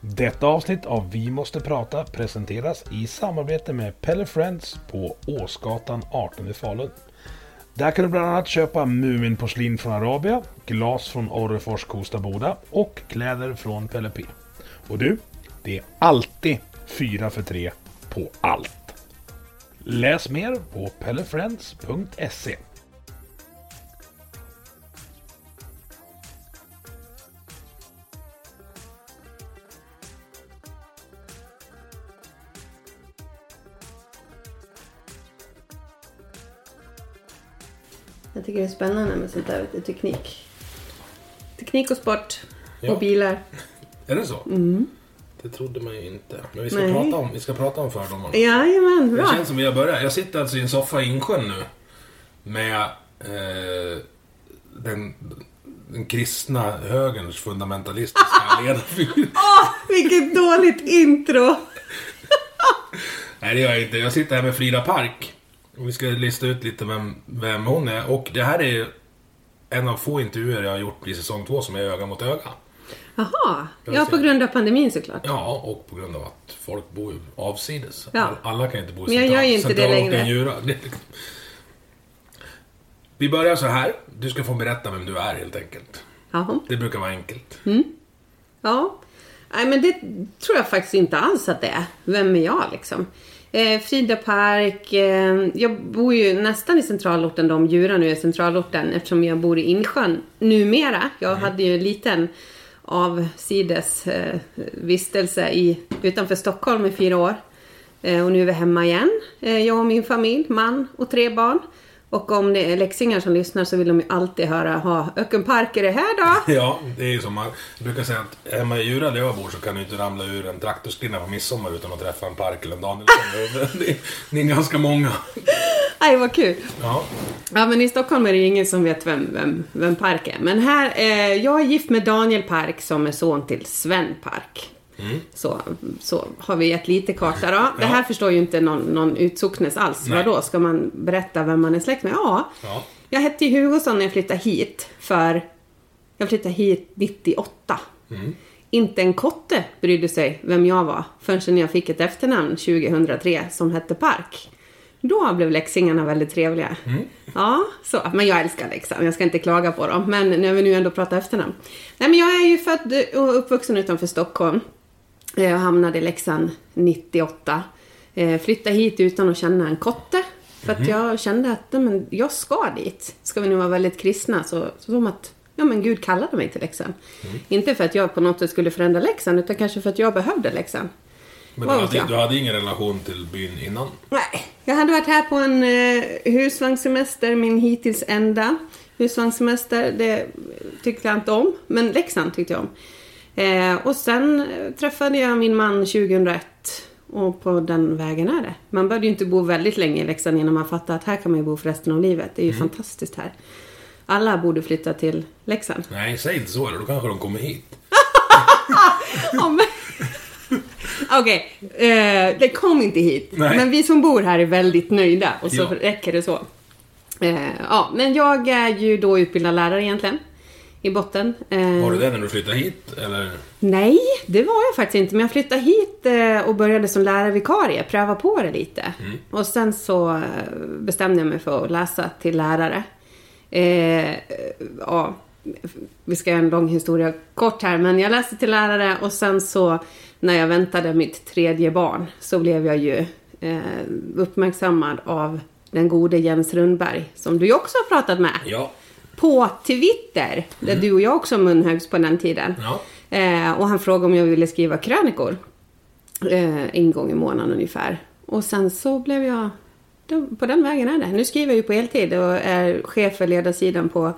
Detta avsnitt av Vi måste prata presenteras i samarbete med Pelle Friends på Åsgatan 18 i Falun. Där kan du bland annat köpa Muminporslin från Arabia, glas från Orrefors Kosta Boda och kläder från Pelle P. Och du, det är alltid 4 för 3 på allt. Läs mer på pellefriends.se. Jag tycker det är spännande med sånt där, vet teknik. Teknik och sport. Ja. Och bilar. Är det så? Det trodde man ju inte. Men vi ska, Nej. prata om, vi ska prata om fördomarna. Jajamän, Det bra. känns som vi har börjat. Jag sitter alltså i en soffa i Insjön nu. Med eh, den, den kristna högerns fundamentalistiska ledarfigur. Åh, vilket dåligt intro! Nej det gör jag inte. Jag sitter här med Frida Park. Vi ska lista ut lite vem, vem hon är. Och det här är en av få intervjuer jag har gjort i säsong två som är öga mot öga. Jaha, ja på grund av pandemin såklart. Ja, och på grund av att folk bor ju avsides. Ja. All- Alla kan inte bo i Men jag centralorten längre. Liksom- Vi börjar så här. Du ska få berätta vem du är helt enkelt. Jaha. Det brukar vara enkelt. Ja. Nej, men det tror jag faktiskt inte alls att det är. Vem är jag liksom? Eh, Frida Park. Eh, jag bor ju nästan i centralorten, de Djura nu är centralorten eftersom jag bor i Insjön numera. Jag hade ju en liten avsides eh, vistelse i, utanför Stockholm i fyra år. Eh, och nu är vi hemma igen. Eh, jag och min familj, man och tre barn. Och om det är läxingar som lyssnar så vill de ju alltid höra, ha Öckenpark är det här då? Ja, det är ju som man brukar säga att hemma i Djura där jag bor så kan du inte ramla ur en traktorskrinna på midsommar utan att träffa en park eller en Danielsson. Det är, det är ganska många. Nej, vad kul. Ja, Ja, men i Stockholm är det ju ingen som vet vem, vem, vem Park är. Men här, eh, jag är gift med Daniel Park som är son till Sven Park. Så, så har vi ett lite karta då. Det här förstår ju inte någon, någon utsocknes alls. Nej. Vadå, ska man berätta vem man är släkt med? Ja. Ja. Jag hette ju Hugosson när jag flyttade hit för... Jag flyttade hit 98. Inte en kotte brydde sig vem jag var förrän jag fick ett efternamn 2003 som hette Park. Då blev läxingarna väldigt trevliga. Ja, så. Men jag älskar Leksand. Jag ska inte klaga på dem. Men när vi nu ändå pratar efternamn. Nej, men jag är ju född och uppvuxen utanför Stockholm. Jag hamnade i Leksand 98. Eh, Flyttade hit utan att känna en kotte. För att jag kände att nej, men jag ska dit. Ska vi nu vara väldigt kristna så, så som att ja, men Gud kallade mig till Leksand. Inte för att jag på något sätt skulle förändra Leksand utan kanske för att jag behövde Leksand. men du hade, du hade ingen relation till byn innan? Nej, jag hade varit här på en eh, husvagnssemester, min hittills enda husvagnssemester. Det tyckte jag inte om, men Leksand tyckte jag om. Eh, och sen träffade jag min man 2001 och på den vägen är det. Man behövde ju inte bo väldigt länge i Leksand innan man fattade att här kan man ju bo för resten av livet. Det är ju fantastiskt här. Alla borde flytta till Leksand. Nej, säg inte så då kanske de kommer hit. Ja, men- Okej, eh, det kom inte hit. Nej. Men vi som bor här är väldigt nöjda och så Ja. räcker det så. Eh, ja, men jag är ju då utbildad lärare egentligen. I botten. Eh, Var du det när du flyttade hit? Eller? Nej, det var jag faktiskt inte. Men jag flyttade hit eh, och började som lärarvikarie, pröva på det lite. Och sen så eh, bestämde jag mig för att läsa till lärare. Eh, ja, vi ska göra en lång historia kort här, men jag läste till lärare och sen så när jag väntade mitt tredje barn så blev jag ju eh, uppmärksammad av den gode Jens Rundberg, som du också har pratat med, Ja. På Twitter, där du och jag också munhögs på den tiden. Ja. Eh, och han frågade om jag ville skriva krönikor. Eh, en gång i månaden ungefär. Och sen så blev jag... På den vägen är det. Nu skriver jag ju på heltid och är chef för ledarsidan på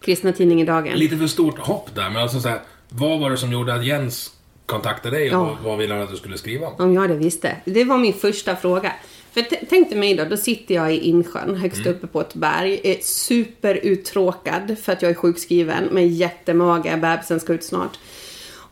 Kristna Tidningen Dagen. Lite för stort hopp där, men alltså så här, vad var det som gjorde att Jens kontaktade dig och Ja. vad, vad ville han att du skulle skriva om? Om jag det visste. Det var min första fråga. För tänk dig mig då, då sitter jag i Insjön, högst uppe på ett berg. Är superuttråkad för att jag är sjukskriven med jättemage, bebisen ska ut snart.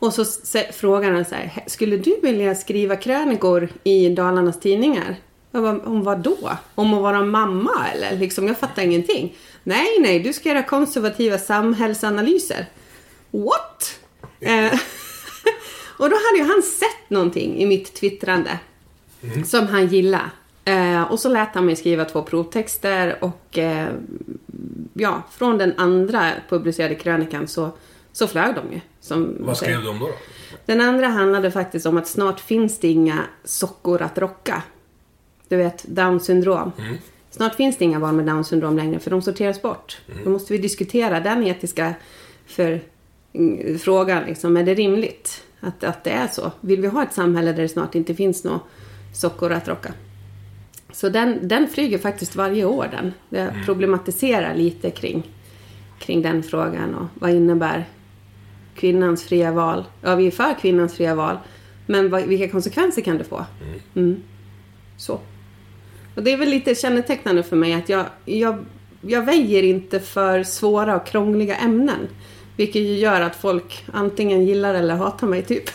Och så frågar han så här, "He- skulle du vilja skriva krönikor i Dalarnas tidningar? Jag bara, om vad då? Om att vara mamma eller? Liksom, jag fattar ingenting. Nej, nej, du ska göra konservativa samhällsanalyser. What? Eh, och då hade ju han sett någonting i mitt twittrande som han gillade. Eh, och så lät han mig skriva två provtexter och eh, ja, från den andra publicerade krönikan så, så flög de ju. Som Vad skrev om då? då? Den andra handlade faktiskt om att snart finns det inga sockor att rocka. Du vet, down syndrom. Snart finns det inga barn med down syndrom längre för de sorteras bort. Då måste vi diskutera den etiska för, mm, frågan. Liksom, är det rimligt att, att det är så? Vill vi ha ett samhälle där det snart inte finns några sockor att rocka? Så den, den flyger faktiskt varje år den. Jag problematiserar lite kring, kring den frågan och vad innebär kvinnans fria val. Ja, vi är för kvinnans fria val. Men vad, vilka konsekvenser kan det få? Mm. Så. Och det är väl lite kännetecknande för mig att jag, jag, jag väjer inte för svåra och krångliga ämnen. Vilket ju gör att folk antingen gillar eller hatar mig, typ.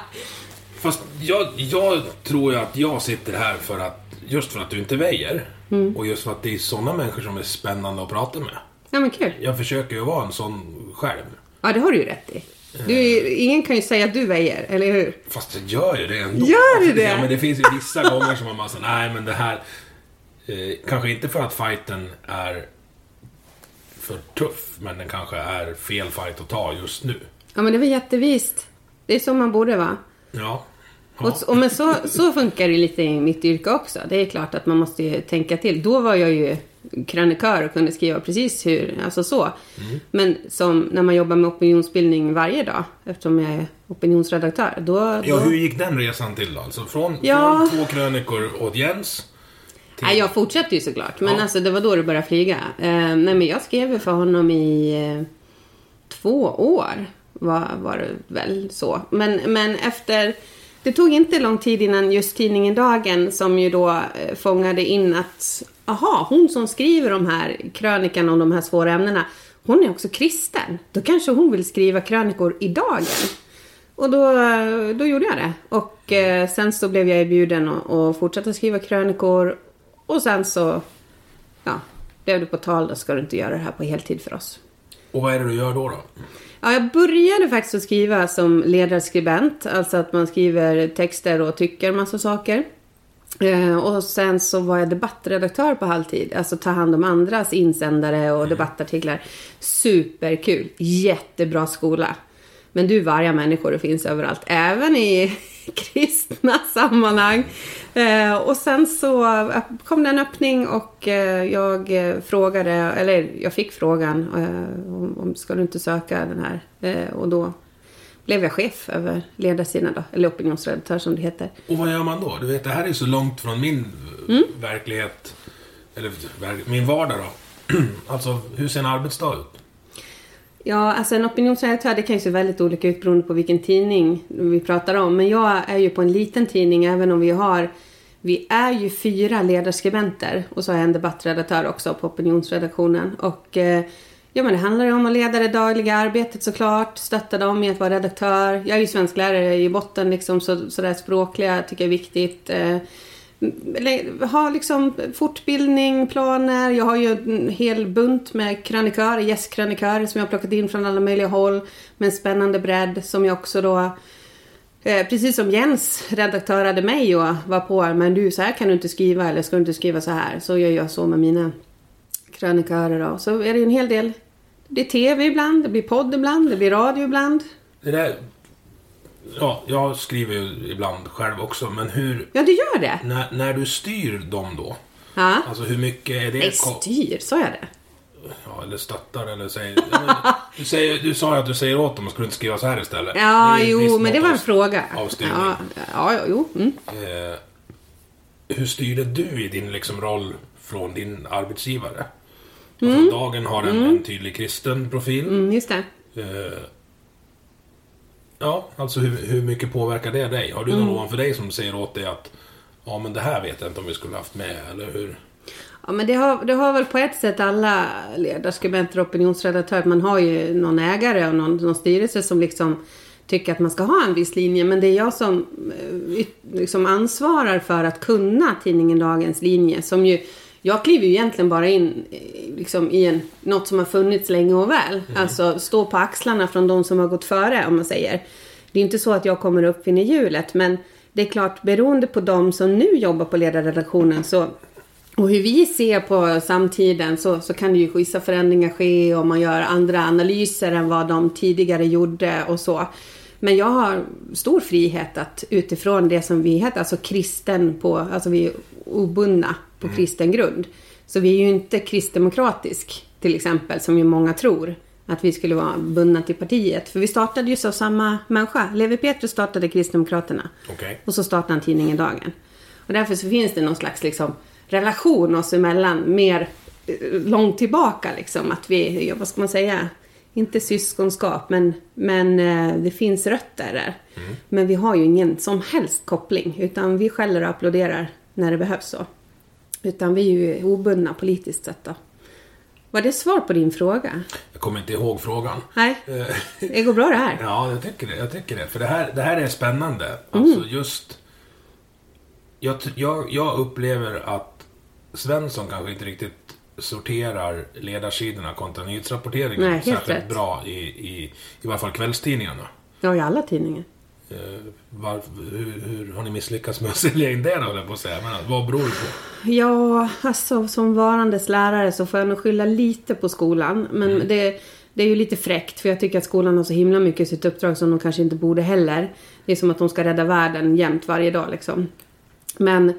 Fast jag, jag tror ju att jag sitter här för att, just för att du inte väjer. Mm. Och just för att det är sådana människor som är spännande att prata med. ja, men kul. Jag försöker ju vara en sån själv. Ja, det har du ju rätt i. Du, är- ingen kan ju säga att du väjer, eller hur? Fast jag gör ju det ändå. Gör du det? Ja, men det finns ju vissa gånger som man bara så, nej men det här... Eh, kanske inte för att fighten är för tuff, men den kanske är fel fight att ta just nu. Ja, men det var jättevist. Det är så man borde vara. Ja. Ja. Och, och men så, så funkar det lite i mitt yrke också. Det är klart att man måste ju tänka till. Då var jag ju krönikör och kunde skriva precis hur, alltså så. Men som när man jobbar med opinionsbildning varje dag, eftersom jag är opinionsredaktör, då... ja, då hur gick den resan till då? Alltså från, Ja. från två krönikor åt Jens till... Nej, jag fortsätter ju såklart. Men Ja. alltså det var då det började flyga. Eh, nej, men jag skrev ju för honom i eh, två år. Var, var det väl så. Men, men efter... Det tog inte lång tid innan just tidningen Dagen som ju då eh, fångade in att aha, hon som skriver de här krönikan om de här svåra ämnena, hon är också kristen. Då kanske hon vill skriva krönikor i Dagen. Och då, då gjorde jag det. Och eh, sen så blev jag erbjuden att att fortsätta skriva krönikor. Och sen så, ja, blev det på tal, då ska du inte göra det här på heltid för oss. Och vad är det du gör då? då? Ja, jag började faktiskt att skriva som ledarskribent. Alltså att man skriver texter och tycker massa saker. Eh, och sen så var jag debattredaktör på halvtid. Alltså ta hand om andras insändare och debattartiklar. Superkul. Jättebra skola. Men du, varje människor det finns överallt. Även i kristna sammanhang. Eh, och sen så kom det en öppning och eh, jag eh, frågade, eller jag fick frågan eh, om, om ska du inte söka den här? Och då blev jag chef över ledarsidan då, eller opinionsredaktör som det heter. Och vad gör man då? Du vet, det här är så långt från min Mm. verklighet. Eller min vardag då. alltså, hur ser en arbetsdag ut? Ja, alltså en opinionsredaktör det kan ju se väldigt olika ut beroende på vilken tidning vi pratar om. Men jag är ju på en liten tidning även om vi har vi är ju fyra ledarskribenter och så har jag en debattredaktör också på opinionsredaktionen. Och eh, ja, men det handlar ju om att leda det dagliga arbetet såklart, stötta dem i att vara redaktör. Jag är ju svensklärare i botten liksom, så, så det språkliga tycker jag är viktigt. Eh, ha liksom fortbildning, planer. Jag har ju en hel bunt med krönikörer, gästkrönikörer som jag har plockat in från alla möjliga håll. Med en spännande bredd som jag också då Eh, precis som Jens redaktörade mig och var på men du så här kan du inte skriva eller ska du inte skriva så här. Så gör jag så med mina krönikörer då. Så är det ju en hel del. Det är tv ibland, det blir podd ibland, det blir radio ibland. Det där... Ja, jag skriver ju ibland själv också, men hur... Ja, det gör det. När, när du styr dem då, Ja. Alltså hur mycket är det? Nej, styr, sa jag det? Ja, eller stöttar eller säger... Ja, men, du, säger du sa ju att du säger åt dem att skulle inte skriva så här istället. Ja, jo, men det var en fråga. Av styrning. Ja, ja, jo. Mm. Eh, hur styrde du i din liksom, roll från din arbetsgivare? Alltså, Dagen har en, en tydlig kristen profil. Mm, just det. Eh, ja, alltså hur, hur mycket påverkar det dig? Har du någon Mm. ovanför dig som säger åt dig att Ja men det här vet jag inte om vi skulle haft med, eller hur? Ja, men det har, det har väl på ett sätt alla ledarskribenter och opinionsredaktörer. Man har ju någon ägare och någon, någon styrelse som liksom tycker att man ska ha en viss linje. Men det är jag som eh, liksom ansvarar för att kunna tidningen Dagens linje. Som ju, jag kliver ju egentligen bara in eh, liksom, i en, något som har funnits länge och väl. Alltså stå på axlarna från de som har gått före om man säger. Det är inte så att jag kommer upp uppfinna hjulet. Men det är klart beroende på de som nu jobbar på ledarredaktionen så och hur vi ser på samtiden så, så kan det ju vissa förändringar ske och man gör andra analyser än vad de tidigare gjorde och så. Men jag har stor frihet att utifrån det som vi heter, alltså kristen på, alltså vi är obundna på kristen grund. Så vi är ju inte kristdemokratisk till exempel som ju många tror. Att vi skulle vara bundna till partiet. För vi startade ju av samma människa. Levi Petrus startade Kristdemokraterna. Okej. Och så startade han tidningen Dagen. Och därför så finns det någon slags liksom, relation oss emellan mer eh, långt tillbaka. Liksom, att vi, vad ska man säga, inte syskonskap men, men eh, det finns rötter där. Men vi har ju ingen som helst koppling utan vi skäller och applåderar när det behövs så. Utan vi är ju obundna politiskt sett då. Var det svar på din fråga? Jag kommer inte ihåg frågan. Nej, Eh, det går bra det här. Ja, jag tycker det. Jag tycker det. För det här, det här är spännande. Mm. Alltså just... Jag, jag, jag upplever att Svensson kanske inte riktigt sorterar ledarsidorna kontra nyhetsrapporteringen Nej, helt särskilt rätt. bra i, i, i varje fall kvällstidningarna. Ja, i alla tidningar. Eh, var, hur, hur har ni misslyckats med att sälja in det höll jag på att säga. Men vad beror det på? Ja, alltså som varandes lärare så får jag nog skylla lite på skolan. Men det, det är ju lite fräckt för jag tycker att skolan har så himla mycket i sitt uppdrag som de kanske inte borde heller. Det är som att de ska rädda världen jämt varje dag liksom. Men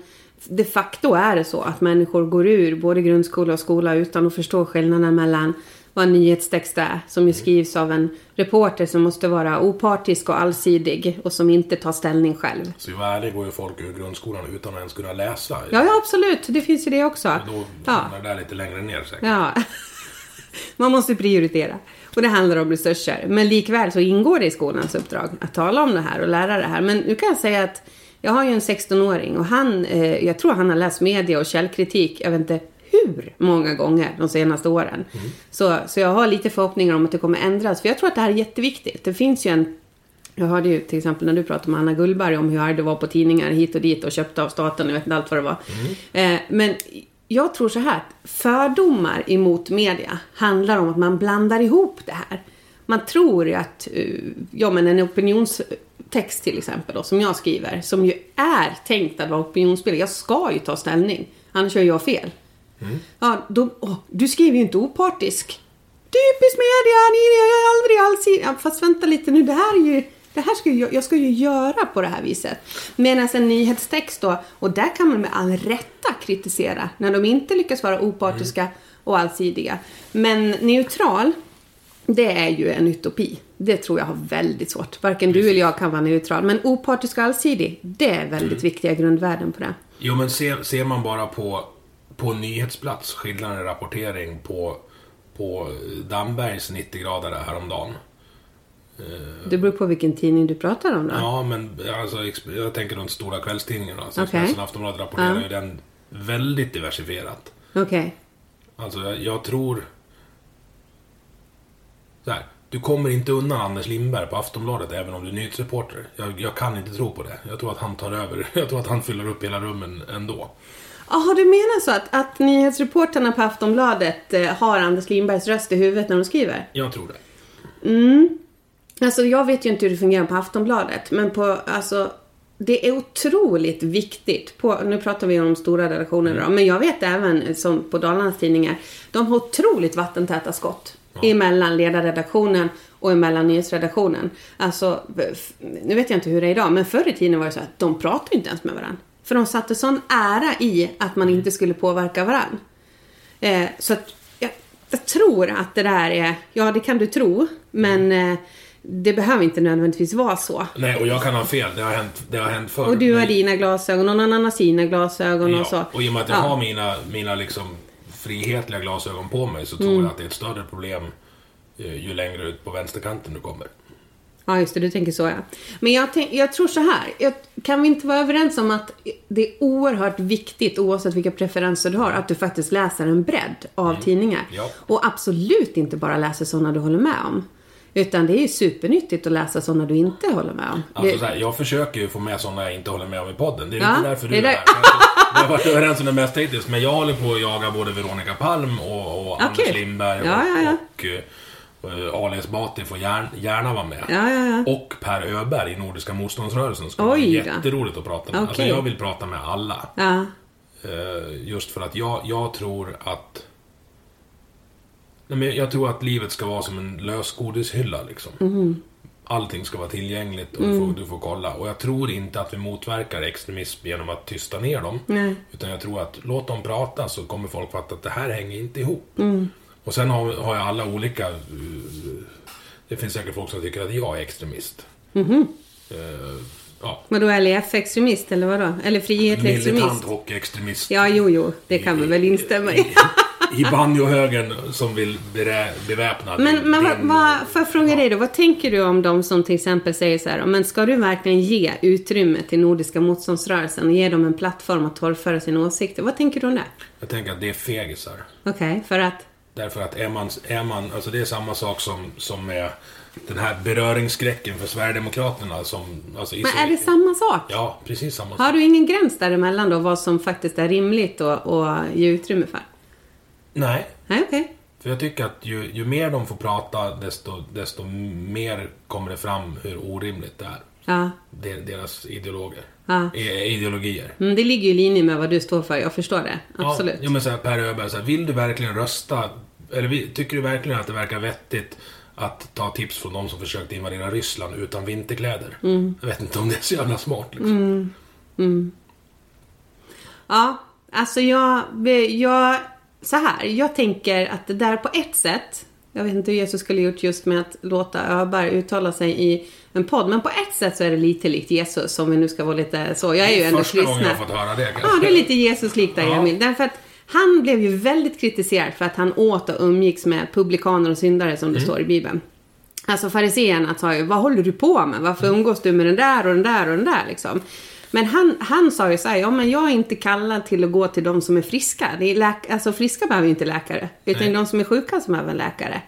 de facto är det så att människor går ur både grundskola och skola utan att förstå skillnaden mellan vad en nyhetstext är, som ju skrivs av en reporter som måste vara opartisk och allsidig och som inte tar ställning själv. Så ju ärlig går ju folk ur grundskolan utan att ens kunna läsa. Ja, ja absolut, det finns ju det också. Och Då Ja. hamnar det där lite längre ner säkert. Ja. Man måste prioritera. Och det handlar om resurser. Men likväl så ingår det i skolans uppdrag att tala om det här och lära det här. Men nu kan jag säga att jag har ju en 16-åring och han, eh, jag tror han har läst media och källkritik, jag vet inte hur många gånger de senaste åren. Så, så jag har lite förhoppningar om att det kommer ändras. För jag tror att det här är jätteviktigt. Det finns ju en jag hörde ju till exempel när du pratade med Anna Gullberg om hur arg det var på tidningar hit och dit och köpta av staten, jag vet inte allt vad det var. Eh, men jag tror så här, fördomar emot media handlar om att man blandar ihop det här. Man tror ju att, eh, ja men en opinionstext till exempel då, som jag skriver, som ju är tänkt att vara opinionsbildning. Jag ska ju ta ställning, annars gör jag fel. Ja, då, åh, du skriver ju inte opartisk. Typiskt media, ni är aldrig alls... Ja, fast vänta lite nu, det här är ju... Det här ska ju, jag- ska ju göra på det här viset. Medan en nyhetstext då, och där kan man med all rätta kritisera när de inte lyckas vara opartiska och allsidiga. Men neutral, det är ju en utopi. Det tror jag har väldigt svårt. Varken du eller jag kan vara neutral. Men opartisk och allsidig, det är väldigt viktiga grundvärden på det. Jo, men ser, ser man bara på, på nyhetsplats skillnaden i rapportering på, på Dambergs 90-gradare häromdagen. Det beror på vilken tidning du pratar om då. Ja, men alltså, jag tänker de stora kvällstidningarna. Alltså Okej. Expressen och Aftonbladet rapporterar Ja. ju den väldigt diversifierat. Okej. Alltså, jag, jag tror... Så här, du kommer inte undan Anders Lindberg på Aftonbladet även om du är nyhetsreporter. Jag, jag kan inte tro på det. Jag tror att han tar över. Jag tror att han fyller upp hela rummen ändå. Jaha, du menar så att, att nyhetsreporterna på Aftonbladet eh, har Anders Lindbergs röst i huvudet när de skriver? Jag tror det. Alltså, jag vet ju inte hur det fungerar på Aftonbladet, men på, alltså, det är otroligt viktigt. På, nu pratar vi om stora redaktionerna då, men jag vet även eh, som på Dalarnas tidningar, de har otroligt vattentäta skott emellan ledarredaktionen och emellan nyhetsredaktionen. Alltså, nu vet jag inte hur det är idag, men förr i tiden var det så att de pratade inte ens med varandra. För de satte sån ära i att man inte skulle påverka varandra. Eh, så att jag, jag tror att det där är, ja det kan du tro, men eh, det behöver inte nödvändigtvis vara så. Nej, och jag kan ha fel. Det har hänt, det har hänt förr. Och du har Men- dina glasögon och någon annan har sina glasögon ja, och så. Och i och med att jag Ja. har mina, mina liksom frihetliga glasögon på mig så Mm. tror jag att det är ett större problem eh, ju längre ut på vänsterkanten du kommer. Ja, just det. Du tänker så, ja. Men jag, tänk, jag tror så här. Jag, kan vi inte vara överens om att det är oerhört viktigt, oavsett vilka preferenser du har, att du faktiskt läser en bredd av tidningar. Mm. Ja. Och absolut inte bara läser sådana du håller med om. Utan det är ju supernyttigt att läsa sådana du inte håller med om. Alltså, här, jag försöker ju få med sådana jag inte håller med om i podden. Det är Ja, inte därför du det är är där- Alltså, Vi har varit överens om det mesta hittills, men jag håller på att jaga både Veronica Palm och, och Anders kul. Lindberg Ja, ja, ja. och, och uh, Ali Esbati får gärna, gärna vara med. Ja, ja, ja. Och Per Öberg i Nordiska motståndsrörelsen Oj vara jätteroligt att prata med. Alltså, Okej. jag vill prata med alla. Eh, just för att jag, jag tror att... Nej, men jag tror att livet ska vara som en lösgodishylla liksom. Mhm. Allting ska vara tillgängligt och du, Mm. får, du får kolla. Och jag tror inte att vi motverkar extremism genom att tysta ner dem. Nej. Utan jag tror att låt dem prata så kommer folk fatta att det här hänger inte ihop. Mm. Och sen har, har jag alla olika... eh, det finns säkert folk som tycker att jag är extremist. Mhm. Eh, ja. Vadå, LEF-extremist eller vadå? Eller frihetlig Militant extremist? hockeyextremist. Ja, jo, jo. Det kan vi väl instämma i. I banjohögen som vill berä, beväpna Men, din- men vad, vad, får jag fråga dig då, vad tänker du om de som till exempel säger så här, men ska du verkligen ge utrymme till Nordiska motståndsrörelsen och ge dem en plattform att torgföra sina åsikter? Vad tänker du om det? Jag tänker att det är fegisar. Okej, för att? Därför att är man, är man, alltså det är samma sak som, som med den här beröringsskräcken för Sverigedemokraterna som... Alltså Men är det samma sak? Ja, precis samma sak. Har du ingen gräns däremellan då, vad som faktiskt är rimligt att, ge utrymme för? Nej, Nej, okej. för jag tycker att ju, ju mer de får prata desto, desto mer kommer det fram hur orimligt det är. Ja. Deras ideologer. Ja. I- Ideologier. Mm, det ligger ju i linje med vad du står för, jag förstår det. Absolut. Ja, men så här, Per Öberg, så här, vill du verkligen rösta? Eller vi- tycker du verkligen att det verkar vettigt att ta tips från de som försökte invadera Ryssland utan vinterkläder? Mm. Jag vet inte om det är så jävla smart liksom. Ja, alltså jag, jag... Så här, jag tänker att det där på ett sätt... Jag vet inte hur Jesus skulle gjort just med att låta Öberg uttala sig i en podd. Men på ett sätt så är det lite likt Jesus, om vi nu ska vara lite så. Jag är ju ändå Första gången jag har fått höra det kanske. Ja, det är lite Jesus-likt där, Ja. Emil. Därför att han blev ju väldigt kritiserad för att han åt och umgicks med publikaner och syndare, som det står i Bibeln. Alltså fariséerna sa ju, vad håller du på med? Varför umgås du med den där och den där och den där liksom? Men han, han sa ju så här, ja men jag är inte kallad till att gå till de som är friska. Det är läk- alltså friska behöver ju inte läkare, utan Nej. de som är sjuka som behöver en läkare.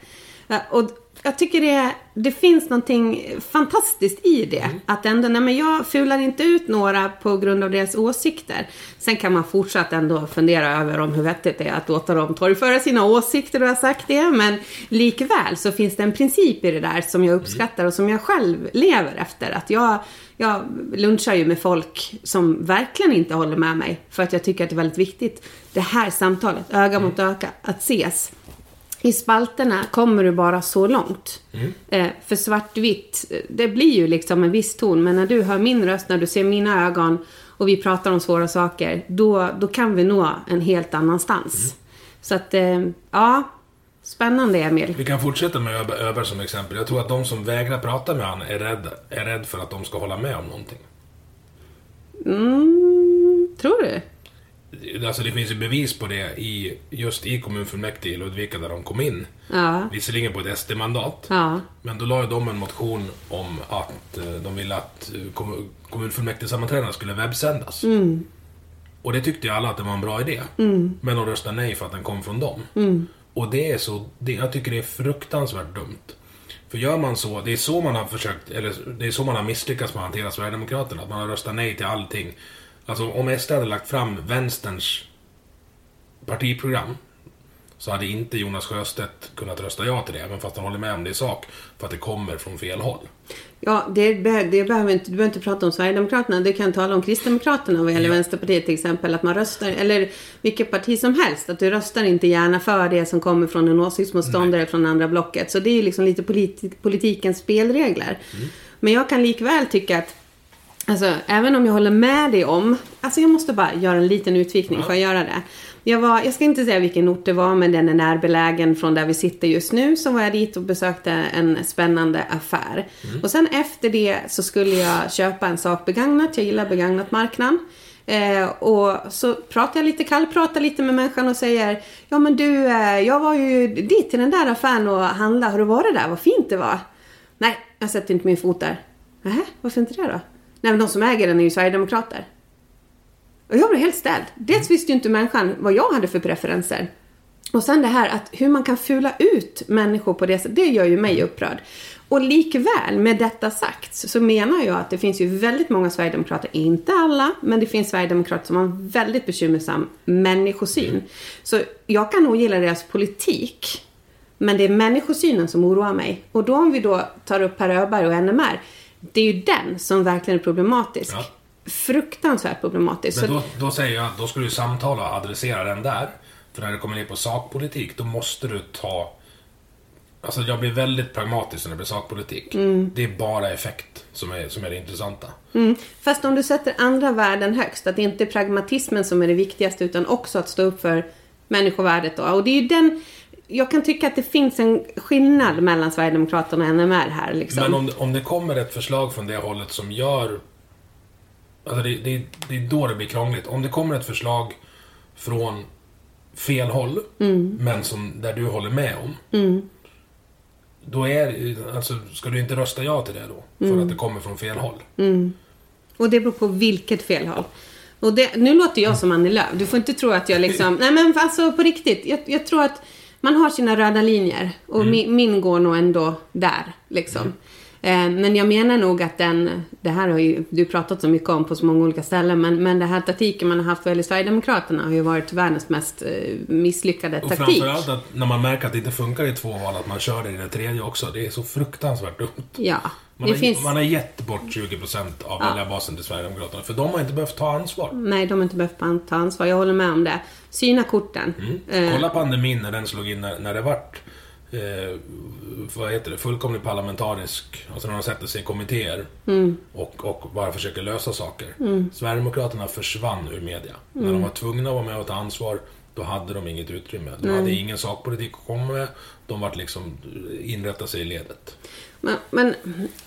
Ja, Och jag tycker det, det finns någonting fantastiskt i det. Att ändå, nej men jag fular inte ut några på grund av deras åsikter. Sen kan man fortsatt ändå fundera över om hur vettigt det är att låta dem torgföra sina åsikter och har sagt det. Men likväl så finns det en princip i det där som jag uppskattar och som jag själv lever efter. Att jag, jag lunchar ju med folk som verkligen inte håller med mig. För att jag tycker att det är väldigt viktigt. Det här samtalet, öga mot öga, att ses. I spalterna kommer du bara så långt. Eh, för svartvitt, eh, det blir ju liksom en viss ton. Men när du hör min röst, när du ser mina ögon och vi pratar om svåra saker, då, då kan vi nå en helt annanstans. Så att, eh, ja, spännande Emil. Vi kan fortsätta med Öberg, Öberg som exempel. Jag tror att de som vägrar prata med honom är rädda är rädd för att de ska hålla med om någonting. Mm, tror du? Alltså det finns ju bevis på det i, just i kommunfullmäktige i Ludvika där de kom in. Ja. Visserligen på ett SD-mandat. Ja. Men då la ju de en motion om att eh, de ville att eh, kommun- kommunfullmäktigesammanträdena skulle webbsändas. Och det tyckte ju alla att det var en bra idé. Men de röstade nej för att den kom från dem. Och det är så, det, jag tycker det är fruktansvärt dumt. För gör man så, det är så man har försökt, eller det är så man har misslyckats med att hantera Sverigedemokraterna. Att man har röstat nej till allting. Alltså om SD hade lagt fram vänsterns partiprogram så hade inte Jonas Sjöstedt kunnat rösta ja till det, även fast han håller med om det i sak, för att det kommer från fel håll. Ja, det, be- det behöver inte, du behöver inte prata om Sverigedemokraterna. Du kan tala om Kristdemokraterna vad gäller Ja. Vänsterpartiet till exempel. Att man röstar, eller vilket parti som helst. Att du röstar inte gärna för det som kommer från en åsiktsmotståndare från andra blocket. Så det är ju liksom lite politi- politikens spelregler. Men jag kan likväl tycka att Alltså, även om jag håller med dig om... Alltså jag måste bara göra en liten utvikning. Får jag göra det? Jag, var, jag ska inte säga vilken ort det var, men den är närbelägen från där vi sitter just nu. Så var jag dit och besökte en spännande affär. Och sen efter det så skulle jag köpa en sak begagnat. Jag gillar begagnat marknaden. Eh, och så pratar jag lite, kallpratar lite med människan och säger Ja men du, eh, jag var ju dit till den där affären och handlade. Har du varit där? Vad fint det var. Nej, jag sätter inte min fot där. Nähä, varför inte det då? Nej men de som äger den är ju Sverigedemokrater. Och jag blev helt ställd. Dels visste ju inte människan vad jag hade för preferenser. Och sen det här att hur man kan fula ut människor på det sättet, det gör ju mig upprörd. Och likväl, med detta sagt, så menar jag att det finns ju väldigt många Sverigedemokrater, inte alla, men det finns Sverigedemokrater som har en väldigt bekymmersam människosyn. Så jag kan nog gilla deras politik, men det är människosynen som oroar mig. Och då om vi då tar upp Per Öberg och NMR, det är ju den som verkligen är problematisk. Ja. Fruktansvärt problematisk. Men Så- då, då säger jag, då ska du samtala och adressera den där. För när det kommer ner på sakpolitik, då måste du ta... Alltså jag blir väldigt pragmatisk när det blir sakpolitik. Mm. Det är bara effekt som är, som är det intressanta. Mm. Fast om du sätter andra värden högst, att det inte är pragmatismen som är det viktigaste utan också att stå upp för människovärdet då. Och det är ju den... Jag kan tycka att det finns en skillnad mellan Sverigedemokraterna och NMR här liksom. Men om, om det kommer ett förslag från det hållet som gör... Alltså det, det, det är då det blir krångligt. Om det kommer ett förslag från fel håll, Mm. men som, där du håller med om. Då är alltså, ska du inte rösta ja till det då? Mm. För att det kommer från fel håll. Och det beror på vilket fel håll. Och det, nu låter jag som Annie Lööf. Du får inte tro att jag liksom... Nej men alltså på riktigt. Jag, jag tror att man har sina röda linjer. Och min, min går nog ändå där liksom. Eh, men jag menar nog att den... Det här har ju du pratat så mycket om på så många olika ställen. Men, men den här taktiken man har haft vad gäller Sverigedemokraterna har ju varit världens mest eh, misslyckade Och taktik. framförallt att när man märker att det inte funkar i två val, att man kör det i det tredje också. Det är så fruktansvärt dumt. Ja. Man, det har, finns... man har gett bort 20% av väljarbasen till Sverigedemokraterna. För de har inte behövt ta ansvar. Nej, de har inte behövt ta ansvar. Jag håller med om det. Syna korten. Eh, Kolla pandemin när den slog in, när, när det vart eh, vad heter det, fullkomligt parlamentarisk, alltså när de sätter sig i kommittéer Mm. och, och bara försöker lösa saker. Sverigedemokraterna försvann ur media. När Mm. de var tvungna att vara med och ta ansvar, då hade de inget utrymme. De hade ingen sakpolitik att komma med. De vart liksom inrätta sig i ledet. Men, men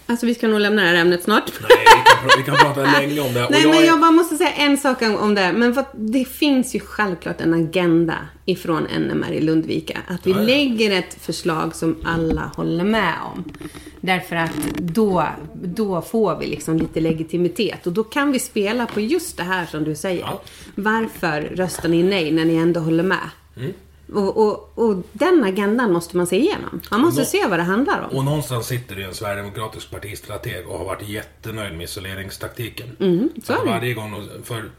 alltså vi ska nog lämna det här ämnet snart. Nej, vi kan, vi kan prata länge om det. Nej, men är- jag bara måste säga en sak om om det. Men för det finns ju självklart en agenda ifrån NMR i Lundvika. Att vi Ja, ja. lägger ett förslag som alla håller med om. Därför att då, då får vi liksom lite legitimitet. Och då kan vi spela på just det här som du säger. Ja. Varför röstar ni nej när ni ändå håller med? Mm. Och, och, och den agendan måste man se igenom. Man måste Nå- se vad det handlar om. Och någonstans sitter det en sverigedemokratisk partistrateg och har varit jättenöjd med isoleringstaktiken. Mm, så är Att det. varje gång, för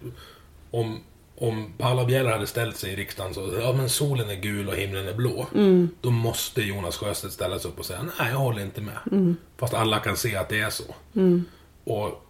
om, om Paula Bieler hade ställt sig i riksdagen så, ja men solen är gul och himlen är blå. Mm. Då måste Jonas Sjöstedt ställa sig upp och säga, nej jag håller inte med. Mm. Fast alla kan se att det är så. Och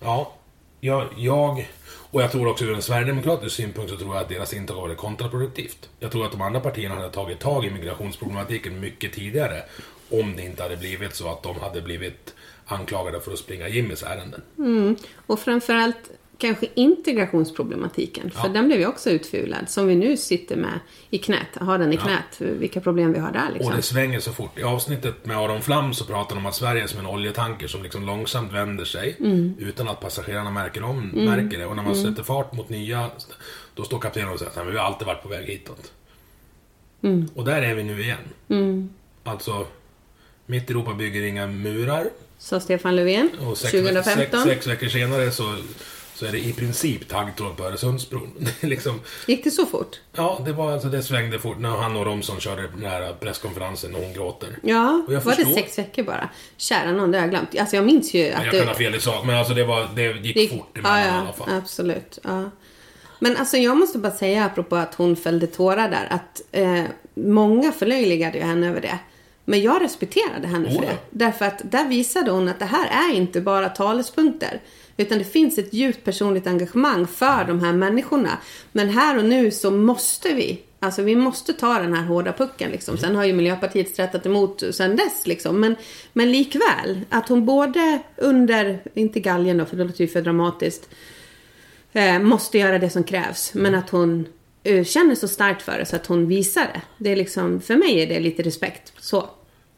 ja, jag, jag, och jag tror också ur en sverigedemokratisk synpunkt så tror jag att deras intag var kontraproduktivt. Jag tror att de andra partierna hade tagit tag i migrationsproblematiken mycket tidigare. Om det inte hade blivit så att de hade blivit anklagade för att springa Jimmys ärenden. Mm. Och framförallt kanske integrationsproblematiken. För Ja. den blev ju också utfulad. Som vi nu sitter med i knät. Har den i knät. Vilka problem vi har där liksom. Och det svänger så fort. I avsnittet med Aron Flam så pratar de om att Sverige är som en oljetanker som liksom långsamt vänder sig utan att passagerarna märker, om, märker det. Och när man sätter fart mot nya, då står kaptenen och säger att vi har alltid varit på väg hitåt. Och där är vi nu igen. Alltså, mitt Europa bygger inga murar. Sa Stefan Löfven. Och sex, 2015. Sex, sex veckor senare så, så är det i princip taggtråd på Öresundsbron. Det liksom, Gick det så fort? ja, det var alltså, det svängde fort när han och Romson körde den här presskonferensen och hon gråter. Ja, Och jag var det förstår. sex veckor bara? Kära någon, det har jag glömt. Alltså jag minns ju att Jag det... kan ha fel i sak, men alltså det, var, det gick det gick- fort emellan ja, i ja, alla fall. absolut. Ja. Men alltså jag måste bara säga apropå att hon fällde tårar där. Att eh, många förlöjligade ju henne över det. Men jag respekterade henne för Oh, ja. det. Därför att där visade hon att det här är inte bara talespunkter. Utan det finns ett djupt personligt engagemang för de här människorna. Men här och nu så måste vi Alltså vi måste ta den här hårda pucken liksom. Sen har ju Miljöpartiet strättat emot sen dess liksom. Men, men likväl, att hon både under, inte galgen då för det låter ju för dramatiskt, eh, måste göra det som krävs. Men att hon eh, känner så starkt för det så att hon visar det. Det är liksom, för mig är det lite respekt. Så.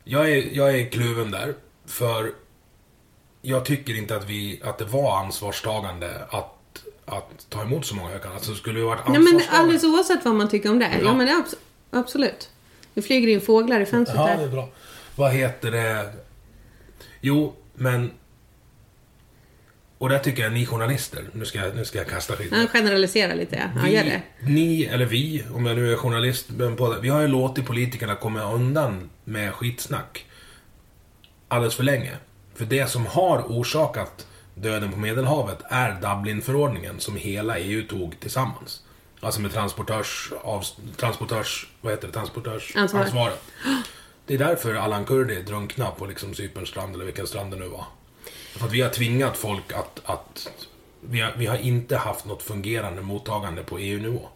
Jag är, jag är kluven där. För jag tycker inte att, vi, att det var ansvarstagande att att ta emot så många hökar. Alltså skulle vi varit Nej men alldeles oavsett vad man tycker om det. Ja, Ja. men det är abs- absolut. Nu flyger in fåglar i fönstret Ja, det är bra. Vad heter det? Jo, men... Och där tycker jag ni journalister, nu ska jag, nu ska jag kasta skit. Han generaliserar lite, ja. Vi, gör det. Ni, eller vi, om jag nu är journalist, det, vi har ju låtit politikerna komma undan med skitsnack alldeles för länge. För det som har orsakat döden på Medelhavet är Dublinförordningen som hela EU tog tillsammans. Alltså med transportörs, av, transportörs, vad heter det, transportörsansvaret. Ansvar. Det är därför Allan Kurdi drunknade på liksom Cyperns strand, eller vilken strand det nu var. För att vi har tvingat folk att... att vi, har, vi har inte haft något fungerande mottagande på EU-nivå.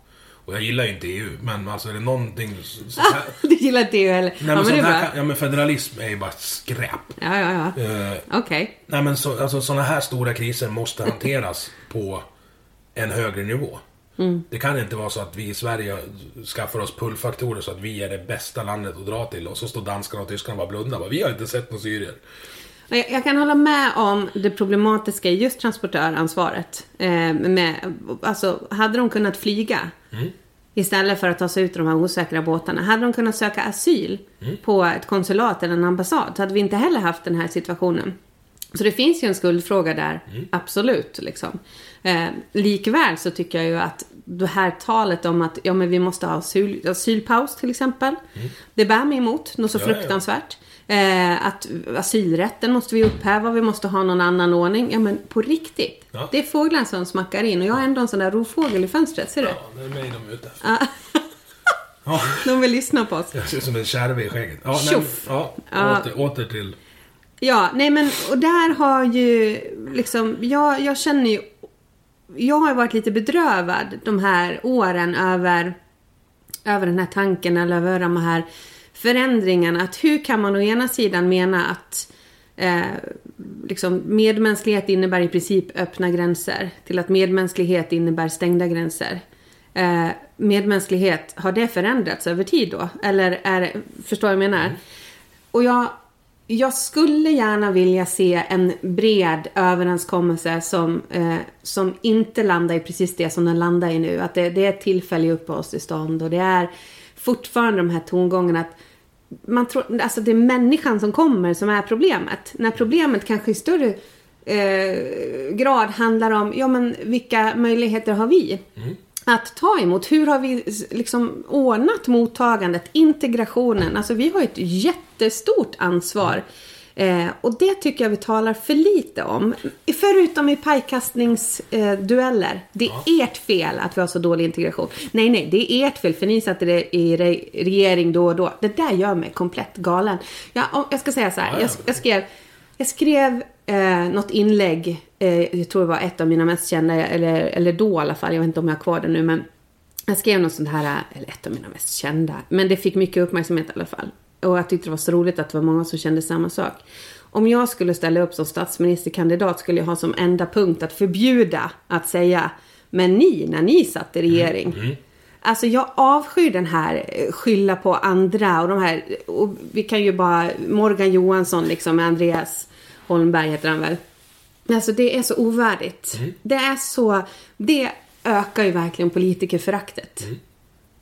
Och jag gillar ju inte EU, men alltså är det någonting... Så, så här, Du gillar inte det heller. nej, ja, men men det här, ja men federalism är ju bara skräp. Ja, ja, ja. Eh, Okej. nej men så, alltså, sådana här stora kriser måste hanteras på en högre nivå. Mm. Det kan inte vara så att vi i Sverige skaffar oss pullfaktorer så att vi är det bästa landet att dra till och så står danskarna och tyskarna och bara blundar. Bara, Vi har inte sett några syrier. Jag, jag kan hålla med om det problematiska i just transportöransvaret. Eh, med, alltså, hade de kunnat flyga istället för att ta sig ut ur de här osäkra båtarna. Hade de kunnat söka asyl på ett konsulat eller en ambassad så hade vi inte heller haft den här situationen. Så det finns ju en skuldfråga där, absolut. Liksom. Eh, likväl så tycker jag ju att det här talet om att ja, men vi måste ha asyl, asylpaus till exempel. Det bär mig emot något så Ja, ja, ja. Eh, att asylrätten måste vi upphäva, vi måste ha någon annan ordning. Ja men på riktigt. Ja. Det är fåglar som smackar in och jag har ändå en sån där rovfågel i fönstret, ser du? Ja, det är mig de är ute efter. Ja, De vill lyssna på oss. jag ser ut som en kärve i skägget. Ja, nej, Tjoff! ja, åter, åter till... Ja, nej men och där har ju liksom, jag, jag känner ju, jag har varit lite bedrövad de här åren över, över den här tanken eller över de här förändringarna. Att hur kan man å ena sidan mena att eh, liksom medmänsklighet innebär i princip öppna gränser till att medmänsklighet innebär stängda gränser. Eh, medmänsklighet, har det förändrats över tid då? Eller är förstår vad jag menar? Och jag, jag skulle gärna vilja se en bred överenskommelse som, eh, som inte landar i precis det som den landar i nu. Att det, det är tillfälliga uppehållstillstånd och det är fortfarande de här tongångarna att man tror, alltså det är människan som kommer som är problemet. När problemet kanske i större eh, grad handlar om, ja men vilka möjligheter har vi? Att ta emot, hur har vi liksom ordnat mottagandet, integrationen? Alltså vi har ett jättestort ansvar. Eh, och det tycker jag vi talar för lite om. Förutom i pajkastningsdueller. Eh, det är ert fel att vi har så dålig integration. Nej, nej, det är ert fel för ni satt i re- i re- regering då och då. Det där gör mig komplett galen. Jag, om- jag ska säga så här, jag, jag skrev, jag skrev eh, något inlägg, eh, jag tror det var ett av mina mest kända, eller, eller då i alla fall, jag vet inte om jag har kvar det nu, men jag skrev något sånt här, eller ett av mina mest kända, men det fick mycket uppmärksamhet i alla fall. Och jag tyckte det var så roligt att det var många som kände samma sak. Om jag skulle ställa upp som statsministerkandidat skulle jag ha som enda punkt att förbjuda att säga Men ni, när ni satt i regering. Alltså jag avskyr den här eh, skylla på andra och de här, och vi kan ju bara, Morgan Johansson liksom med Andreas Holmberg heter han väl. Alltså det är så ovärdigt. Det är så, det ökar ju verkligen politikerföraktet.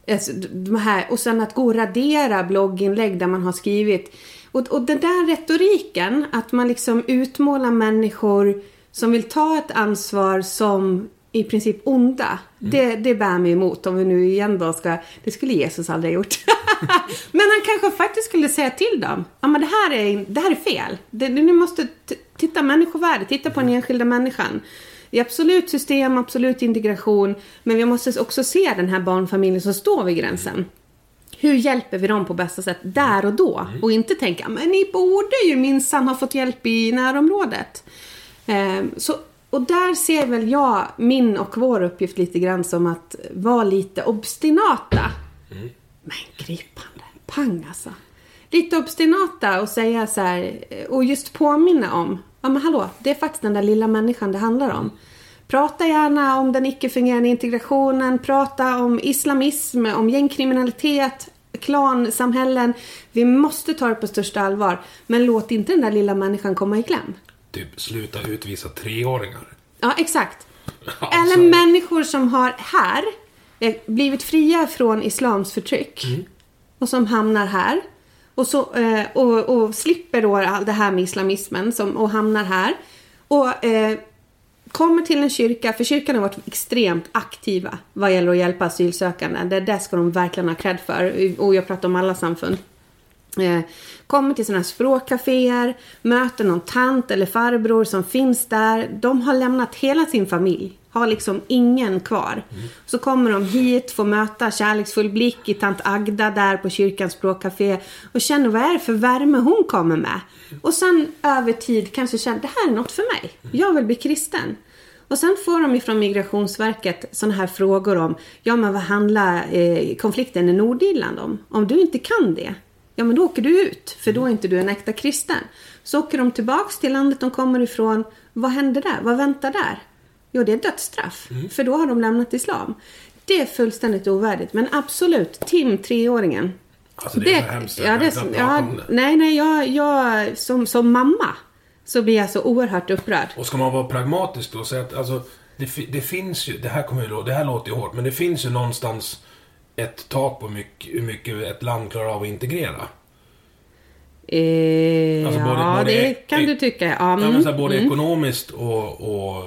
Alltså, de här, och sen att gå och radera blogginlägg där man har skrivit. Och, och den där retoriken, att man liksom utmålar människor som vill ta ett ansvar som i princip onda. Det, det bär mig emot om vi nu igen då ska... Det skulle Jesus aldrig ha gjort. men han kanske faktiskt skulle säga till dem. Ja men det här är, det här är fel. Det, ni måste titta människovärde, titta på den enskilda människan. Det är absolut system, absolut integration. Men vi måste också se den här barnfamiljen som står vid gränsen. Hur hjälper vi dem på bästa sätt där och då? Och inte tänka, men ni borde ju minsann ha fått hjälp i närområdet. Ehm, så, och där ser väl jag min och vår uppgift lite grann som att vara lite obstinata. Men gripande. Pang alltså. Lite obstinata och säga så här och just påminna om. Ja men hallå, det är faktiskt den där lilla människan det handlar om. Prata gärna om den icke-fungerande integrationen, prata om islamism, om gängkriminalitet, klansamhällen. Vi måste ta det på största allvar. Men låt inte den där lilla människan komma i kläm. Typ sluta utvisa treåringar. Ja, exakt. Alltså, Eller människor som har här eh, blivit fria från islams förtryck. Och som hamnar här. Och, så, eh, och, och slipper då det här med islamismen som, och hamnar här. Och eh, kommer till en kyrka, för kyrkan har varit extremt aktiva vad gäller att hjälpa asylsökande. Det, det ska de verkligen ha cred för. Och jag pratar om alla samfund. Eh, kommer till sådana här språkcaféer, möter någon tant eller farbror som finns där. De har lämnat hela sin familj. Har liksom ingen kvar. Så kommer de hit, får möta kärleksfull blick i tant Agda där på kyrkans språkcafé. Och känner vad är det för värme hon kommer med. Och sen över tid kanske känner det här är något för mig. Jag vill bli kristen. Och sen får de ifrån Migrationsverket sådana här frågor om, ja men vad handlar eh, konflikten i Nordirland om? Om du inte kan det, ja men då åker du ut, för då är inte du en äkta kristen. Så åker de tillbaks till landet de kommer ifrån, vad händer där? Vad väntar där? Jo, det är dödsstraff, för då har de lämnat islam. Det är fullständigt ovärdigt, men absolut, Tim, treåringen. Alltså det är så hemskt. Jag ja, det, knappt prata ja, om det. nej, nej, jag, jag som, som mamma så blir jag så oerhört upprörd. Och ska man vara pragmatisk då och säga att alltså, det, det finns ju, det här, kommer ju, det här låter ju hårt, men det finns ju någonstans ett tak på mycket, hur mycket ett land klarar av att integrera. Eh, Alltså både- ja, både- det kan du tycka. Ja, Ja, mm, så här, både mm. ekonomiskt och, och,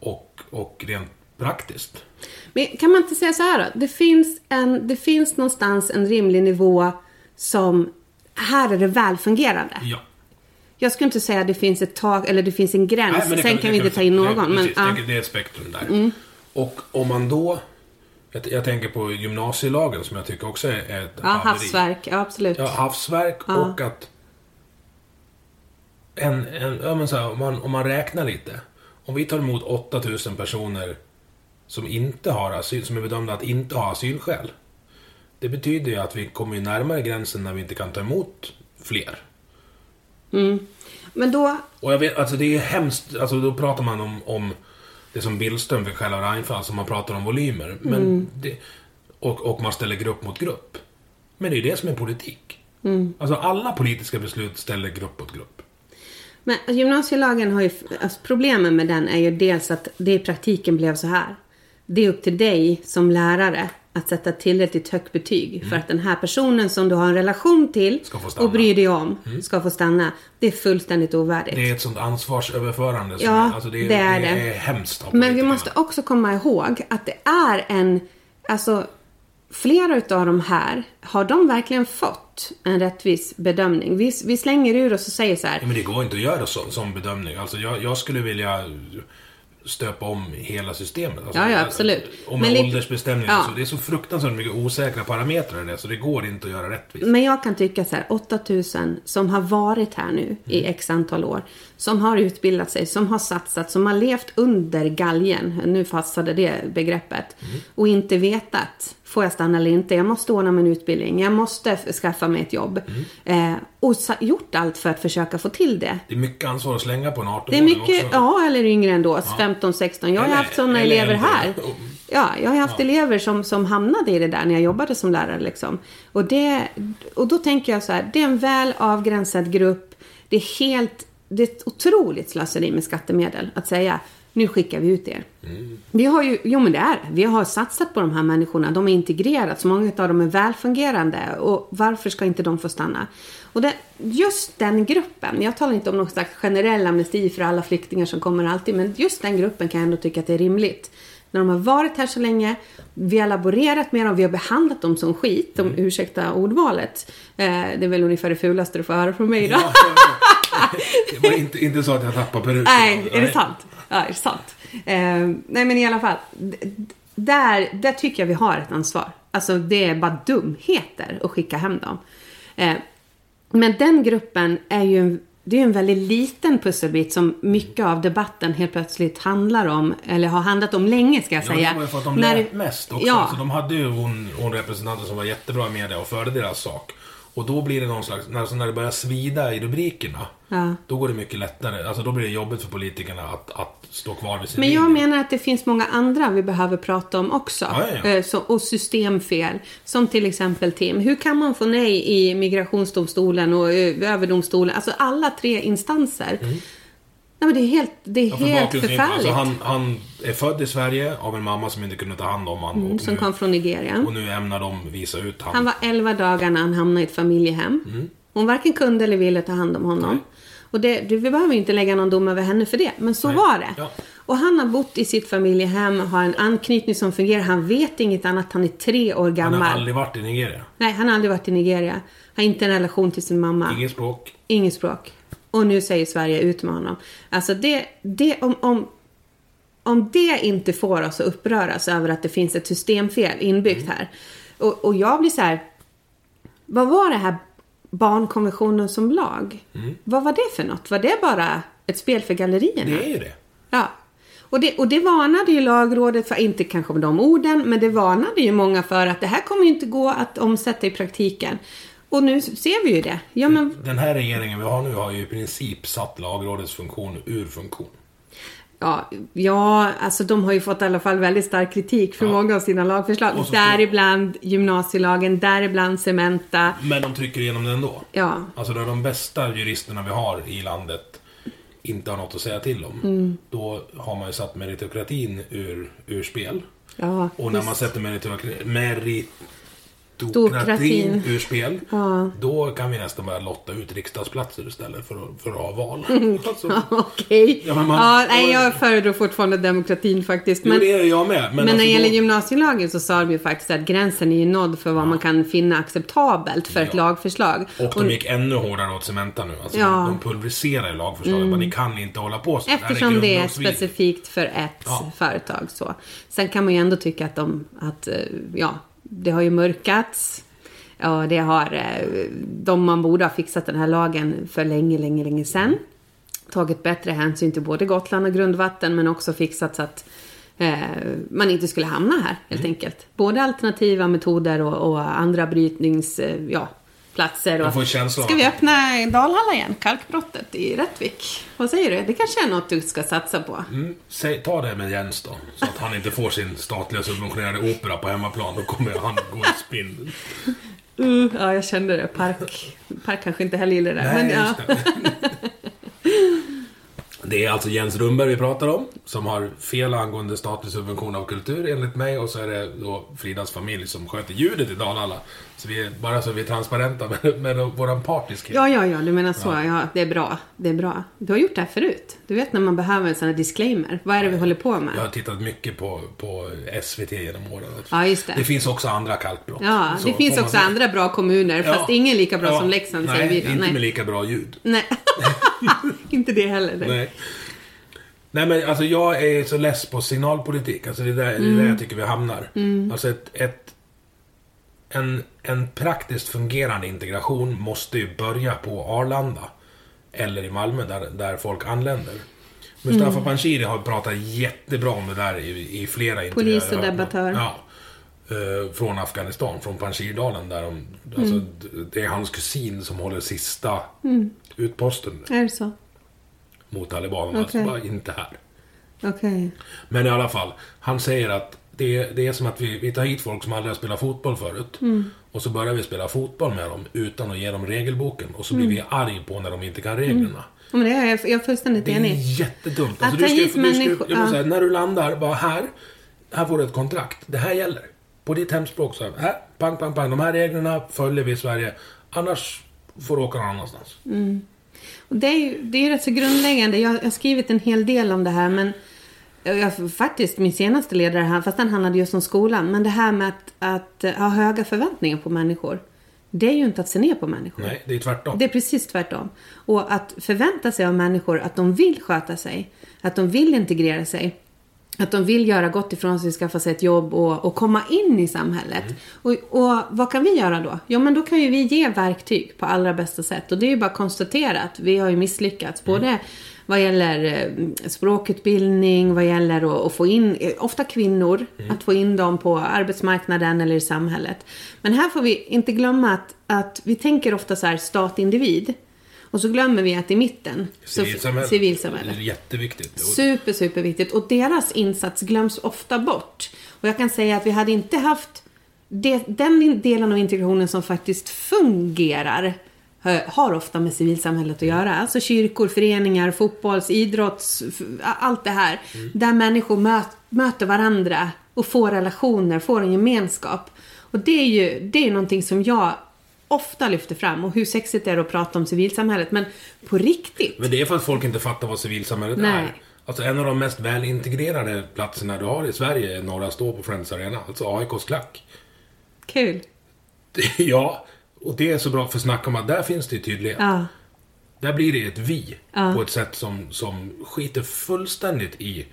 och, och rent praktiskt. Men kan man inte säga så här då? Det finns, en, det finns någonstans en rimlig nivå som... Här är det välfungerande. Ja. Jag skulle inte säga att det finns ett tak eller det finns en gräns. Nej, det Sen kan- kan, det vi inte ta in någon. Men, precis, ja. Mm. det, det är ett spektrum där. Och om man då... Jag, jag tänker på gymnasielagen som jag tycker också är ett ja, haveri. havsverk. Ja, absolut. Ja, havsverk Ja. och att... En, en, ja, men så här, om, man, om man räknar lite. Om vi tar emot 8000 personer som inte har asyl, som är bedömda att inte ha asylskäl. Det betyder ju att vi kommer ju närmare gränsen när vi inte kan ta emot fler. Men då... Och jag vet, alltså det är hemskt, alltså då pratar man om, om det som Billström fick skälla Reinfeldt, alltså man pratar om volymer. Men det, och, och man ställer grupp mot grupp. Men det är ju det som är politik. Alltså alla politiska beslut ställer grupp mot grupp. Men gymnasielagen har ju... Alltså problemen med den är ju dels att det i praktiken blev så här. Det är upp till dig som lärare att sätta tillräckligt högt betyg för att den här personen som du har en relation till Mm. Mm. och bryr dig om ska få stanna. Det är fullständigt ovärdigt. Det är ett sånt ansvarsöverförande Ja, är, alltså det, är, det är det det. är hemskt Men vi måste också komma ihåg att det är en... Alltså, flera utav de här, har de verkligen fått en rättvis bedömning? Vi, vi slänger ur oss och säger så här. Ja, men det går inte att göra så, sån bedömning. Alltså jag, jag skulle vilja stöpa om hela systemet. Alltså, Ja, ja, absolut. Och Men med lite- åldersbestämningar. ja. Så det är så fruktansvärt mycket osäkra parametrar i det, så det går inte att göra rättvist. Men jag kan tycka så här, 8000 som har varit här nu i Mm. x antal år. Som har utbildat sig, som har satsat, som har levt under galgen. Nu fastade det begreppet. Mm. Och inte vetat, får jag stanna eller inte? Jag måste ordna min utbildning. Jag måste skaffa mig ett jobb. Mm. Eh, och gjort allt för att försöka få till det. Det är mycket ansvar att slänga på en 18 Det är mycket, ja eller yngre ändå, 15, 16. Jag har Eller- haft sådana elever äldre. här. Ja, jag har haft elever som, som hamnade i det där när jag jobbade som lärare liksom. Och, det, och då tänker jag så här, det är en väl avgränsad grupp. Det är helt, det är ett otroligt slöseri med skattemedel att säga, nu skickar vi ut er. Vi har ju, jo men det är. Vi har satsat på de här människorna. De är integrerade, så många av dem är välfungerande. Och varför ska inte de få stanna? Och det, just den gruppen, jag talar inte om någon slags generell amnesti för alla flyktingar som kommer alltid, men just den gruppen kan jag ändå tycka att det är rimligt. När de har varit här så länge, vi har laborerat med dem, vi har behandlat dem som skit, om ursäkta ordvalet. Eh, det är väl ungefär det fulaste du får höra från mig då. Ja, ja, ja. Det var inte, inte så att jag tappade peruken. Nej, är det sant? Ja, är det sant? Eh, nej, men i alla fall. Där, där tycker jag vi har ett ansvar. Alltså, det är bara dumheter att skicka hem dem. Eh, men den gruppen är ju... det är en väldigt liten pusselbit som mycket av debatten helt plötsligt handlar om, eller har handlat om länge ska jag Ja, säga. det var ju för att de När- lät mest också. Ja, Så de hade ju hon, hon representanter som var jättebra i media och förde deras sak. Och då blir det någon slags, när, alltså när det börjar svida i rubrikerna. Ja. Då går det mycket lättare. Alltså då blir det jobbigt för politikerna att, att stå kvar vid sin Men jag linje. menar att det finns många andra vi behöver prata om också. Ja, ja. Eh, Så, och systemfel. Som till exempel Tim. Hur kan man få nej i migrationsdomstolen och eh, överdomstolen? Alltså alla tre instanser. Nej, men det är helt, det är. Ja, helt bakgrundsinfo, förfärligt. Alltså han, han är född i Sverige av en mamma som inte kunde ta hand om honom. Mm, som nu, kom från Nigeria. och nu ämnar de visa ut honom. Han var 11 dagar när han hamnade i ett familjehem. Mm. Hon varken kunde eller ville ta hand om honom. Och det, det, vi behöver inte lägga någon dom över henne för det, men så Nej. var det. Ja. Och han har bott i sitt familjehem, har en anknytning som fungerar. Han vet inget annat, han är tre år Han gammal. har aldrig varit i Nigeria. Nej, han har aldrig varit i Nigeria. Har inte en relation till sin mamma. Inget språk. Inget språk. Och nu säger Sverige ut med honom. Alltså det, det om, om, om det inte får oss att uppröras över att det finns ett systemfel inbyggt Mm. här. Och, och jag blir så här. Vad var det här barnkonventionen som lag? Mm. Vad var det för något? Var det bara ett spel för gallerierna? Det är ju det. Ja. Och det, och det varnade ju lagrådet för, inte kanske med de orden, men det varnade ju många för att det här kommer ju inte gå att omsätta i praktiken. Och nu ser vi ju det. Ja, men Den här regeringen vi har nu har ju i princip satt lagrådets funktion ur funktion. Ja, ja, alltså de har ju fått i alla fall väldigt stark kritik för Ja. många av sina lagförslag. Så- Däribland gymnasielagen, däribland Cementa. Men de trycker igenom det ändå. Ja. Alltså när de bästa juristerna vi har i landet inte har något att säga till om. Mm. Då har man ju satt meritokratin ur, ur spel. Ja, Och när man visst. sätter meritokratin, meritokratin Stokratin. ur spel. Ja. Då kan vi nästan börja lotta ut riksdagsplatser istället för att, för att ha val. Alltså, Okej. Ja, man- ja, nej, jag föredrar fortfarande demokratin faktiskt. Jo, Men, det är jag med. Men, men när alltså det gäller då- gymnasielagen så sa de ju faktiskt att gränsen är ju nådd för vad man kan finna acceptabelt för ett Ja. lagförslag. Och de gick ännu hårdare åt Cementa nu. Alltså Ja. Mm. De pulveriserar lagförslaget. Men ni kan inte hålla på så. Eftersom det är grundlagsvidrigt. specifikt för ett Ja. företag. Så. Sen kan man ju ändå tycka att de, att, eh, ja, det har ju mörkats. Ja, det har eh, de man borde ha fixat den här lagen för länge, länge, länge sedan. Tagit bättre hänsyn till både Gotland och grundvatten men också fixat så att eh, man inte skulle hamna här helt Mm. enkelt. Både alternativa metoder och, och andra brytnings, eh, ja, platser. Och, ska vi öppna Dalhalla igen? Kalkbrottet i Rättvik. Vad säger du? Det kanske är något du ska satsa på. Mm, säg, ta det med Jens då. Så att han inte får sin statliga subventionerade opera på hemmaplan. Då kommer han gå i spinn. Uh, ja, jag kände det. Park, park kanske inte heller gillar det. Nej, men, ja. Det är alltså Jens Rundberg vi pratar om, som har fel angående statlig subvention av kultur enligt mig. Och så är det då Fridas familj som sköter ljudet i Dalhalla. Så vi är, bara så vi är transparenta med, med våran partiskhet. ja, ja, ja, du menar så. Ja. Ja. det är bra. Det är bra. Du har gjort det här förut. Du vet när man behöver en sån här disclaimer. Vad är det vi håller på med? Jag har tittat mycket på, på SVT genom åren. Ja, just det. Det finns också andra kalkbrott. Ja, det finns också säga. andra bra kommuner, Ja. fast ingen lika bra Ja. som Leksand, Nej, säger vi då. inte Nej, med lika bra ljud. Nej. inte det heller. Nej. Nej. Nej men alltså jag är så less på signalpolitik. Alltså det är där, det är Mm. där jag tycker vi hamnar. Alltså ett, ett, en, en praktiskt fungerande integration måste ju börja på Arlanda. Eller i Malmö där, där folk anländer. Mustafa Mm. Panshiri har pratat jättebra om det där i, i flera intervjuer. Polis och debattör. Ja. Eh, från Afghanistan, från Panjshirdalen där de, alltså, Mm. det är hans kusin som håller sista utposten Är det så? mot talibanerna. Okej. Alltså bara inte här. Okej. Men i alla fall, han säger att det, det är som att vi, vi tar hit folk som aldrig har spelat fotboll förut. Mm. Och så börjar vi spela fotboll med dem utan att ge dem regelboken. Och så Mm. blir vi arg på när de inte kan reglerna. Ja, men det är jag, jag är fullständigt Det är enig. jättedumt. Att Alltså, ta hit människor- ja. när du landar, bara här. Här får du ett kontrakt. Det här gäller. På ditt hemspråk så här, här, pang, pang, pang. De här reglerna följer vi i Sverige. Annars får du åka någon annanstans. Och det är ju det är rätt så grundläggande. Jag jag har skrivit en hel del om det här, men jag, faktiskt min senaste ledare här, fast den handlade just om skolan. Men det här med att, att eh, ha höga förväntningar på människor. Det är ju inte att se ner på människor. Nej, det är tvärtom. Det är precis tvärtom. Och att förvänta sig av människor att de vill sköta sig, att de vill integrera sig. Att de vill göra gott ifrån sig, skaffa sig ett jobb och, och komma in i samhället. Och, och vad kan vi göra då? Jo, men då kan ju vi ge verktyg på allra bästa sätt. Och det är ju bara att konstatera att vi har ju misslyckats. Både vad gäller eh, språkutbildning, vad gäller att, få in, eh, ofta kvinnor, att få in dem på arbetsmarknaden eller i samhället. Men här får vi inte glömma att, att vi tänker ofta så här stat-individ. Och så glömmer vi att i mitten, Civilsamhället. civilsamhället. Det är jätteviktigt. Super, superviktigt. Och deras insats glöms ofta bort. Och jag kan säga att vi hade inte haft det, den delen av integrationen som faktiskt fungerar har ofta med civilsamhället att göra. Alltså kyrkor, föreningar, fotbolls, idrotts, allt det här. Där människor möt, möter varandra och får relationer, får en gemenskap. Och det är ju det är någonting som jag ofta lyfter fram. Och hur sexigt det är att prata om civilsamhället. Men på riktigt. Men det är för att folk inte fattar vad civilsamhället Nej. är. Alltså en av de mest välintegrerade platserna du har i Sverige är Norra Stå på Friends Arena. Alltså AIKs klack. Kul. ja, och det är så bra för snack om att där finns det tydlighet. Ja. Där blir det ett vi Ja. på ett sätt som, som skiter fullständigt i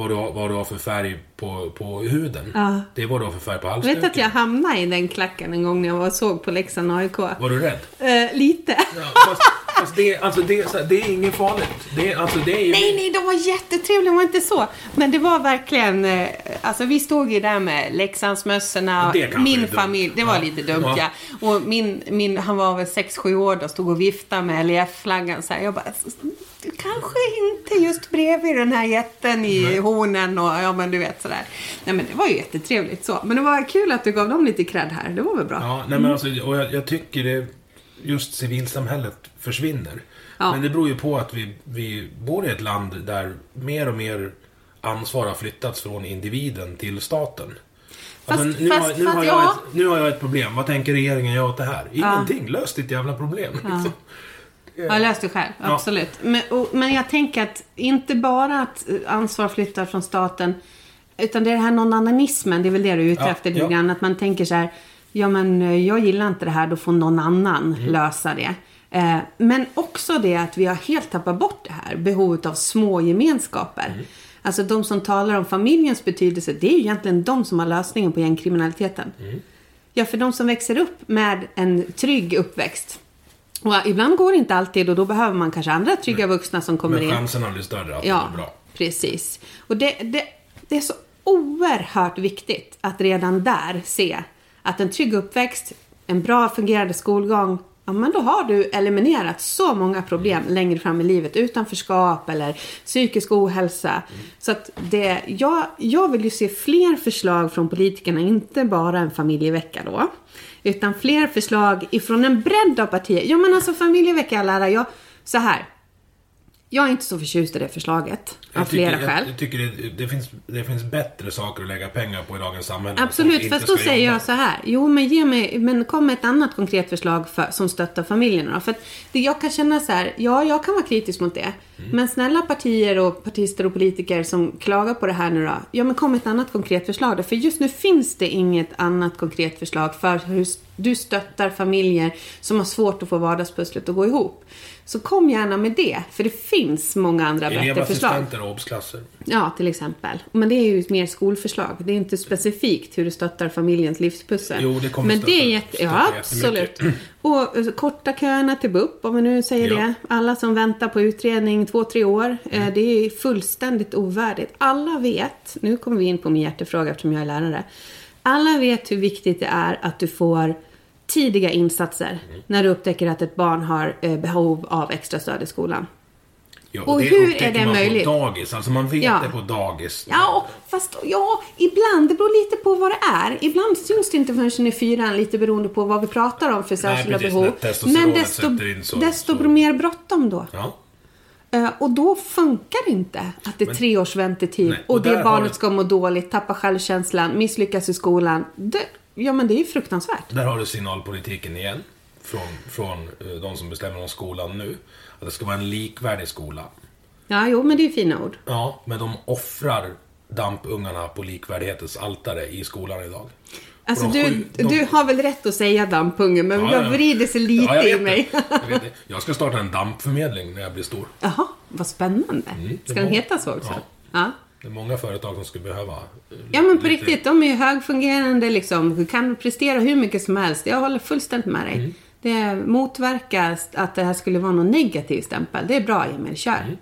vad du har, vad du har för färg på, på huden. Ja. Det är vad du har för färg på Jag halsduken. vet att jag hamnade i den klacken en gång när jag var såg på Leksand AIK. Var du rädd? Eh, lite. Ja, fast, fast det, är- alltså det, så det är inget farligt. Det, alltså det är. Nej, nej, de var jättetrevliga, de var inte så. Men det var verkligen, eh, alltså vi stod ju där med Leksandsmössorna. Min familj, det var Ja. lite dumt Ja. Och min, min, han var väl 6-7 år då, stod och viftade med LEF-flaggan så här. Jag bara, kanske inte just bredvid den här jätten i hornen och ja men du vet sådär. Nej men det var ju jättetrevligt så. Men det var kul att du gav dem lite cred här, det var väl bra. Ja, nej men alltså, och jag, jag tycker det, just civilsamhället försvinner. Ja. Men det beror ju på att vi, vi bor i ett land där mer och mer ansvar har flyttats från individen till staten. Alltså, Fast- nu, fast- har, nu, fast har jag ja. ett, nu har jag ett problem. Vad tänker regeringen göra åt det här? Ingenting. Lös ditt jävla problem. liksom. Ja, lös det själv. Ja. Absolut. Men, och, men jag tänker att inte bara att ansvar flyttar från staten. Utan det är det här någon-annanismen. Det är väl det du är ute Ja, efter lite ja. grann. Att man tänker så här. Ja men eh, jag gillar inte det här. Då får någon annan Mm. lösa det. Eh, men också det att vi har helt tappat bort det här. Behovet av små gemenskaper. Mm. Alltså de som talar om familjens betydelse. Det är ju egentligen de som har lösningen på gängkriminaliteten. Mm. Ja, för de som växer upp med en trygg uppväxt. Och ibland går det inte alltid och då behöver man kanske andra trygga vuxna som kommer Men in. chanserna blir större att det Ja, blir bra. precis. Och det, det, det är så oerhört viktigt att redan där se att en trygg uppväxt, en bra fungerande skolgång, ja men då har du eliminerat så många problem längre fram i livet. Utanförskap eller psykisk ohälsa. Så att det, jag, jag vill ju se fler förslag från politikerna, inte bara en familjevecka då. Utan fler förslag ifrån en bredd av partier. Ja men alltså familjevecka alla ära, jag, så här. Jag är inte så förtjust i det förslaget. Av Jag tycker- flera skäl. Jag, jag tycker det, det, finns, det finns bättre saker att lägga pengar på i dagens samhälle. Absolut, fast då säger jobba. jag så här. Jo, men ge mig, men kom med ett annat konkret förslag för, som stöttar familjerna. För att det, jag kan känna så här, ja, jag kan vara kritisk mot det. Mm. Men snälla partier och partister och politiker som klagar på det här nu då. Ja, men kom ett annat konkret förslag då. För just nu finns det inget annat konkret förslag för hur du stöttar familjer som har svårt att få vardagspusslet att gå ihop. Så kom gärna med det, för det finns många andra bättre förslag. Elevassistenter och obsklasser. Ja, till exempel. Men det är ju ett mer skolförslag. Det är inte specifikt hur du stöttar familjens livspussel. Jo, det kommer Men stötta- det är jätte... Ja, absolut. Och eh, korta köerna till BUP, om vi nu säger Ja. det. Alla som väntar på utredning två, tre år. Mm. eh, Det är fullständigt ovärdigt. Alla vet, nu kommer vi in på min hjärtefråga eftersom jag är lärare. Alla vet hur viktigt det är att du får tidiga insatser Mm. när du upptäcker att ett barn har eh, behov av extra stöd i skolan. Ja, Och det hur är det man möjligt? på dagis. Alltså man vet Ja. det på dagis. Ja, fast ja, ibland. Det beror lite på vad det är. Ibland syns det inte förrän i fyran, lite beroende på vad vi pratar om för särskilda precis. behov. Men desto, in så- desto så- mer bråttom då. Ja. Eh, och då funkar det inte att det är Men- tre års väntetid Nej, och och, det barnet ska må dåligt, tappa självkänslan, misslyckas i skolan. Det, ja, men det är ju fruktansvärt. Där har du signalpolitiken igen. Från, från eh, de som bestämmer om skolan nu. Att det ska vara en likvärdig skola. Ja, jo, men det är ju fina ord. Ja, men de offrar dampungarna på likvärdighetens altare i skolan idag. Alltså, du, de- du har väl rätt att säga dampungen, men Ja, jag ja. vrider sig lite Ja, i mig. Jag, jag ska starta en dampförmedling när jag blir stor. Jaha, vad spännande. Mm, Ska den heta så också? Ja. Ja. Det är många företag som skulle behöva... eh, Ja men på lite- riktigt, de är ju högfungerande liksom. Du kan prestera hur mycket som helst. Jag håller fullständigt med dig. Mm. Det motverkar att det här skulle vara någon negativ stämpel. Det är bra Emil, kör. Mm.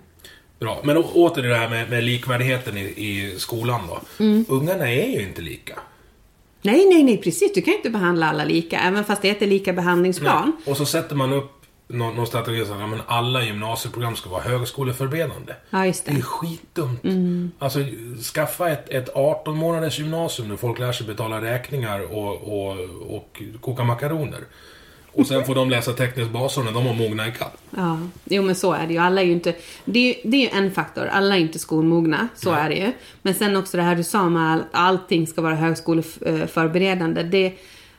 Bra, men åter det här med, med likvärdigheten i, i skolan då. Mm. Ungarna är ju inte lika. Nej, nej, nej, precis. Du kan inte behandla alla lika, även fast det heter lika behandlingsplan. Och så sätter man upp någon, någon strategi som att alla gymnasieprogram ska vara högskoleförberedande. Ja, just det. Det är skitdumt. Alltså, skaffa ett, ett 18 månaders gymnasium där folk lär sig betala räkningar och, och, och koka makaroner. Och sen får de läsa teknisk basår när de har mognat ikapp. Ja, jo men så är det ju. Alla är ju inte... Det är, ju- det är en faktor. Alla är inte skolmogna. Så är det ju. Men sen också det här du sa med att allting ska vara högskoleförberedande. Det,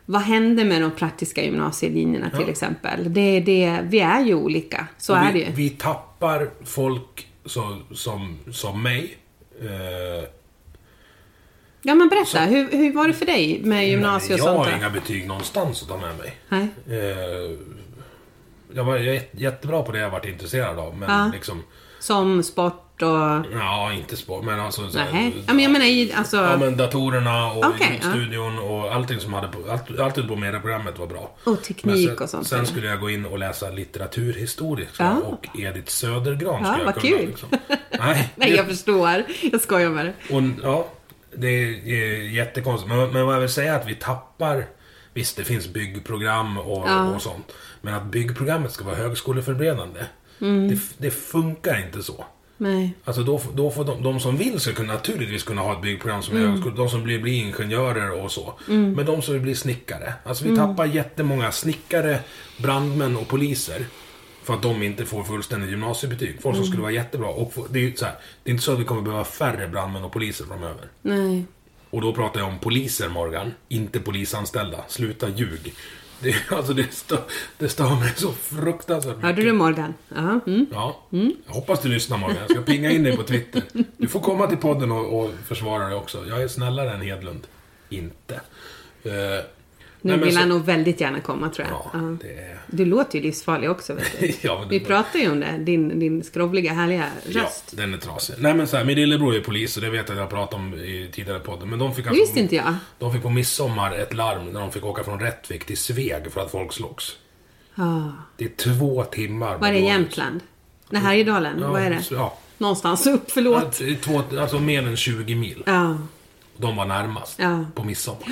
vad händer med de praktiska gymnasielinjerna till exempel? Det, det, vi är ju olika. Så Och är det vi, ju. vi tappar folk så, som, som mig. Eh, Ja men berätta, hur, hur var det för dig med gymnasie och jag sånt har där? inga betyg någonstans att ta med mig. Nej. Eh, jag var jät- jättebra på det jag varit intresserad av. Men Ja. liksom... Som sport och... Ja, inte sport, men alltså... så Nej. Ja men jag menar i, alltså... Ja, men datorerna och ja. studion och allting som hade på, allt, allt på medieprogrammet var bra. Och teknik sen, och sånt. Sen skulle jag gå in och läsa litteraturhistoriska Ja. och Edith Södergran Ja, skulle jag vad kunna. kul. Liksom. Nej, Nej jag förstår. Jag skojar med det. och, ja, det är jättekonstigt. Men, men vad jag vill säga är att vi tappar... Visst, det finns byggprogram och, Ja. och sånt. Men att byggprogrammet ska vara högskoleförberedande. Mm. Det, det funkar inte så. Nej. Alltså då, då får de, de som vill ska kunna, naturligtvis kunna ha ett byggprogram som är Mm. högskola. De som vill bli ingenjörer och så. Men de som vill bli snickare. Alltså vi tappar jättemånga snickare, brandmän och poliser. För att de inte får fullständigt gymnasiebetyg. Folk Mm. som skulle vara jättebra. Och få, det, är ju så här, det är inte så att vi kommer behöva färre brandmän och poliser framöver. Nej. Och då pratar jag om poliser, Morgan. Inte polisanställda. Sluta ljug. Det, alltså det stör, det stör mig så fruktansvärt mycket. Hörde du Morgan? Ja. Mm. Ja, jag hoppas du lyssnar Morgan. Jag ska pinga in dig på Twitter. Du får komma till podden och, och försvara dig också. Jag är snällare än Hedlund. Inte. Eh, Nu nej, vill så- han nog väldigt gärna komma tror jag. Ja, Ja. det. Du låter ju livsfarlig också vet du. Ja, Vi pratar ju om det, din, din skrovliga härliga Ja, röst. den är trasig. Nej men så här, min lillebror är polis och det vet jag att jag pratat om i tidigare podden. Men de fick alltså... visste inte jag. De fick på midsommar ett larm när de fick åka från Rättvik till Sveg för att folk slogs. Ah. Det är två timmar. Var är det. Jämtland? Nej, Härjedalen? Ja, Vad är det? Ja. Någonstans upp, förlåt. Är Två, alltså mer än 20 mil. Ja. De var närmast. Ja. På midsommar.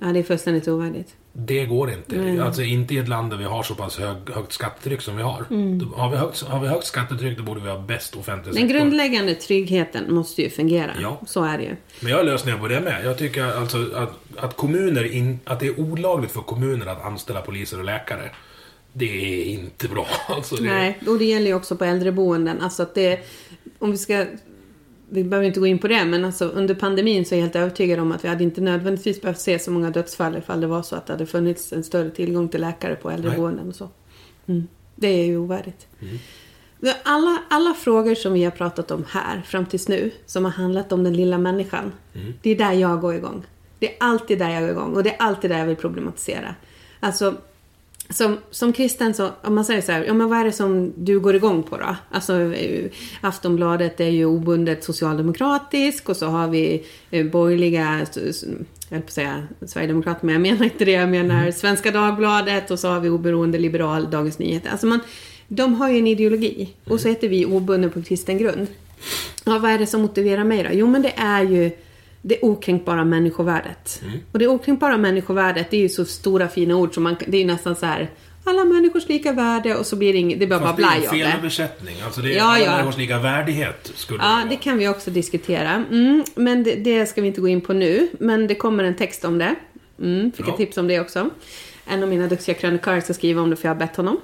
Ja, det är fullständigt ovärdigt. Det går inte. Alltså inte i ett land där vi har så pass hög, högt skattetryck som vi har. Då, har, vi högt, har vi högt skattetryck då borde vi ha bäst offentlig Den sektor. grundläggande tryggheten måste ju fungera. Ja. Så är det ju. Men jag har lösningar på det med. Jag tycker alltså att, att kommuner in, att det är olagligt för kommuner att anställa poliser och läkare. Det är inte bra. Alltså det, Nej, och det gäller ju också på äldreboenden. Alltså att det, om vi ska, vi behöver inte gå in på det, men alltså under pandemin så är jag helt övertygad om att vi hade inte nödvändigtvis behövt se så många dödsfall ifall det var så att det hade funnits en större tillgång till läkare på äldreboenden och så. Mm. Det är ju ovärdigt. Men Alla, alla frågor som vi har pratat om här fram tills nu, som har handlat om den lilla människan, det är där jag går igång. Det är alltid där jag går igång och det är alltid där jag vill problematisera. Alltså, som, som kristen så, om man säger så här, ja men vad är det som du går igång på då? Alltså eh, Aftonbladet är ju obundet socialdemokratisk och så har vi eh, borgerliga, jag höll på att säga Sverigedemokrater, men jag menar inte det, jag menar Svenska Dagbladet och så har vi oberoende liberal Dagens Nyheter. Alltså man, de har ju en ideologi och så heter vi obunden på kristen grund. Ja, vad är det som motiverar mig då? Jo men det är ju det okränkbara människovärdet. Och det okränkbara människovärdet, det är ju så stora fina ord som man det är ju nästan så här alla människors lika värde och så blir det inget, det är bara Fast det blaj är en av det. felöversättning. Alltså det är Ja, alla ja. människors lika värdighet. Skulle Ja, det det kan vi också diskutera. Mm, men det, det ska vi inte gå in på nu. Men det kommer en text om det. Mm, fick Ja. ett tips om det också. En av mina duktiga krönikörer ska skriva om det för jag har bett honom.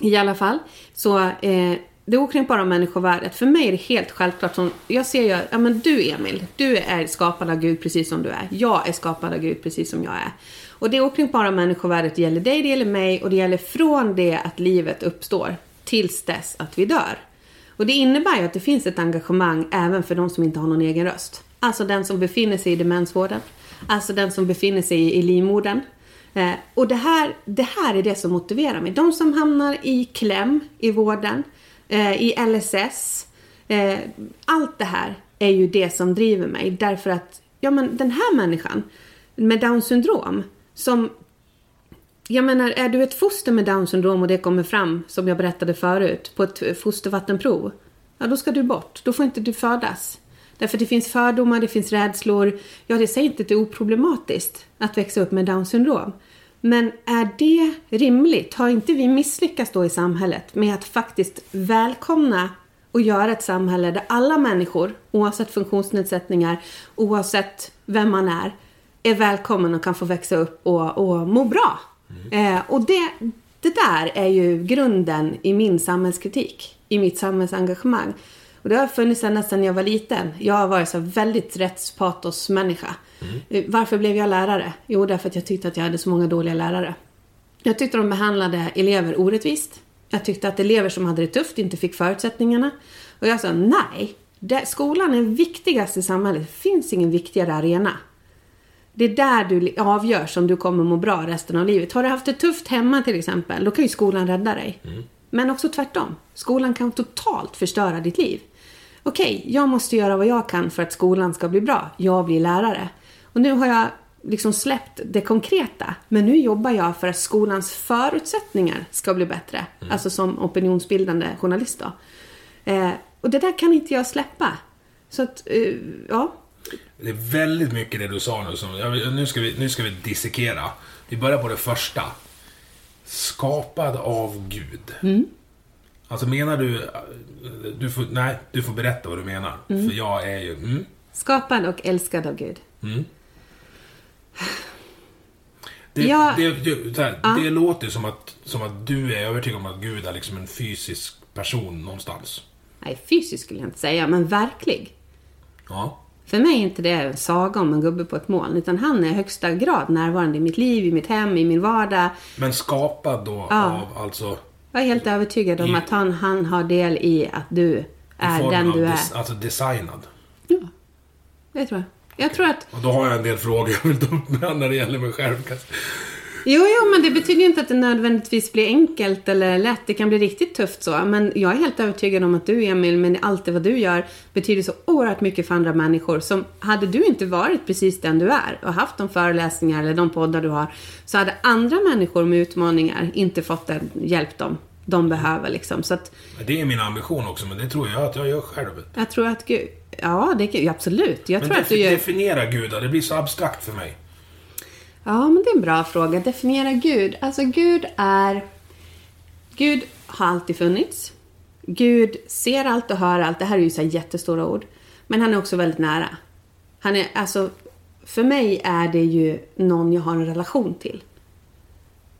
I alla fall. Så eh, det okränkbara människovärdet. För mig är det helt självklart. Som, jag ser ju, ja men du Emil, du är skapad av Gud precis som du är. Jag är skapad av Gud precis som jag är. Och det okränkbara människovärdet gäller dig, det gäller mig och det gäller från det att livet uppstår tills dess att vi dör. Och det innebär ju att det finns ett engagemang även för de som inte har någon egen röst. Alltså den som befinner sig i demensvården. Alltså den som befinner sig i, livmodern. Eh, och det här, det här är det som motiverar mig. De som hamnar i kläm i vården, Eh, i LSS, eh, allt det här. är ju det som driver mig. Därför att, ja men den här människan med down syndrom som jag menar, är du ett foster med down syndrom och det kommer fram, som jag berättade förut, på ett fostervattenprov. Ja, då ska du bort. Då får inte du födas. Därför det finns fördomar, det finns rädslor. Ja, det säger inte att det är oproblematiskt att växa upp med down syndrom. Men är det rimligt? Har inte vi misslyckats då i samhället med att faktiskt välkomna och göra ett samhälle där alla människor, oavsett funktionsnedsättningar, oavsett vem man är, är välkommen och kan få växa upp och, och må bra. Eh, och det, det där är ju grunden i min samhällskritik, i mitt samhällsengagemang. Och det har funnits ända sedan jag var liten. Jag har varit så väldigt rättspatosmänniska. Mm. Varför blev jag lärare? Jo, därför att jag tyckte att jag hade så många dåliga lärare. Jag tyckte de behandlade elever orättvist. Jag tyckte att elever som hade det tufft inte fick förutsättningarna. Och jag sa nej, det, skolan är viktigast i samhället. Det finns ingen viktigare arena. Det är där du avgörs om du kommer må bra resten av livet. Har du haft det tufft hemma till exempel, då kan ju skolan rädda dig. Mm. Men också tvärtom. Skolan kan totalt förstöra ditt liv. Okej, okay, jag måste göra vad jag kan för att skolan ska bli bra. Jag blir lärare. Och nu har jag liksom släppt det konkreta. Men nu jobbar jag för att skolans förutsättningar ska bli bättre. Mm. Alltså som opinionsbildande journalist då. Eh, och det där kan inte jag släppa. Så att, eh, ja. Det är väldigt mycket det du sa nu som, nu ska vi, nu ska vi dissekera. Vi börjar på det första. Skapad av Gud. Mm. Alltså menar du... du får, nej, du får berätta vad du menar. Mm. För jag är ju... Mm. Skapad och älskad av Gud. Mm. Det, ja, det, det, här, ja. det, låter som att, som att du är övertygad om att Gud är liksom en fysisk person någonstans. Nej, fysisk skulle jag inte säga, men verklig. Ja. För mig är inte det en saga om en gubbe på ett moln, utan han är i högsta grad närvarande i mitt liv, i mitt hem, i min vardag. Men skapad då ja. av alltså... Jag är helt övertygad om att han, han har del i att du är den du är. Alltså designad? Ja, det tror jag. Jag tror att... Och då har jag en del frågor jag vill ta upp med när det gäller mig själv. Jo, jo, men det betyder ju inte att det nödvändigtvis blir enkelt eller lätt. Det kan bli riktigt tufft så. Men jag är helt övertygad om att du, Emil, med allt det vad du gör, betyder så oerhört mycket för andra människor. Som, hade du inte varit precis den du är och haft de föreläsningar eller de poddar du har, så hade andra människor med utmaningar inte fått den hjälp de, de behöver. Liksom. Så att, det är min ambition också, men det tror jag att jag gör själv. Jag tror att Gud... Ja, det, absolut. Jag men tror att du gör... definiera Gud då. Det blir så abstrakt för mig. Ja, men det är en bra fråga. Definiera Gud. Alltså Gud är... Gud har alltid funnits. Gud ser allt och hör allt. Det här är ju så jättestora ord. Men han är också väldigt nära. Han är, alltså, för mig är det ju någon jag har en relation till.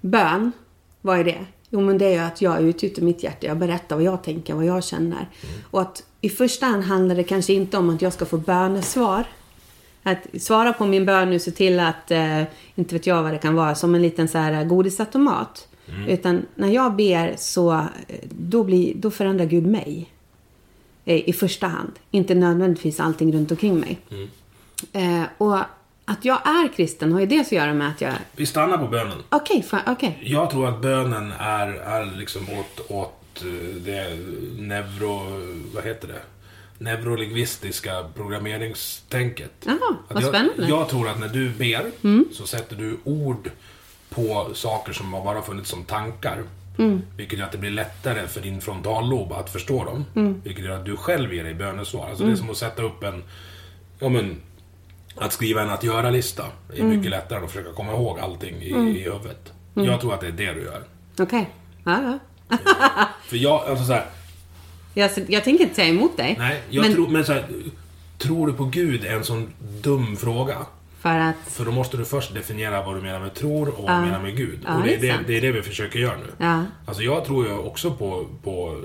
Bön, vad är det? Jo, men det är ju att jag utgjuter mitt hjärta. Jag berättar vad jag tänker, vad jag känner. Mm. Och att i första hand handlar det kanske inte om att jag ska få bönesvar. Att svara på min bön nu, se till att, eh, inte vet jag vad det kan vara, som en liten så här godisautomat. Mm. Utan när jag ber så, eh, då, blir, då förändrar Gud mig. Eh, I första hand. Inte nödvändigtvis allting runt omkring mig. Mm. Eh, och att jag är kristen har ju det att göra med att jag... Vi stannar på bönen. Okej, okay, okay. Jag tror att bönen är, är liksom åt, åt eh, det neuro... Vad heter det? Neurolingvistiska programmeringstänket. Jaha, vad spännande. Jag, jag, tror att när du ber mm. så sätter du ord på saker som har bara funnits som tankar. Mm. Vilket gör att det blir lättare för din frontallob att förstå dem. Mm. Vilket gör att du själv ger dig bönesvar. Alltså det är mm. som att sätta upp en... Ja men... Att skriva en att göra-lista är mm. mycket lättare än att försöka komma ihåg allting i, mm. i huvudet. Jag tror att det är det du gör. Okej. Okay. Ja, ja. för jag, alltså så här, jag, jag tänker inte säga emot dig. Nej, jag men... tror, men så här, tror du på Gud är en sån dum fråga. För att... För då måste du först definiera vad du menar med tror och vad du menar med Gud. Ja, och det är det, det är det, vi försöker göra nu. Ja. Alltså jag tror ju också på, på... Uh,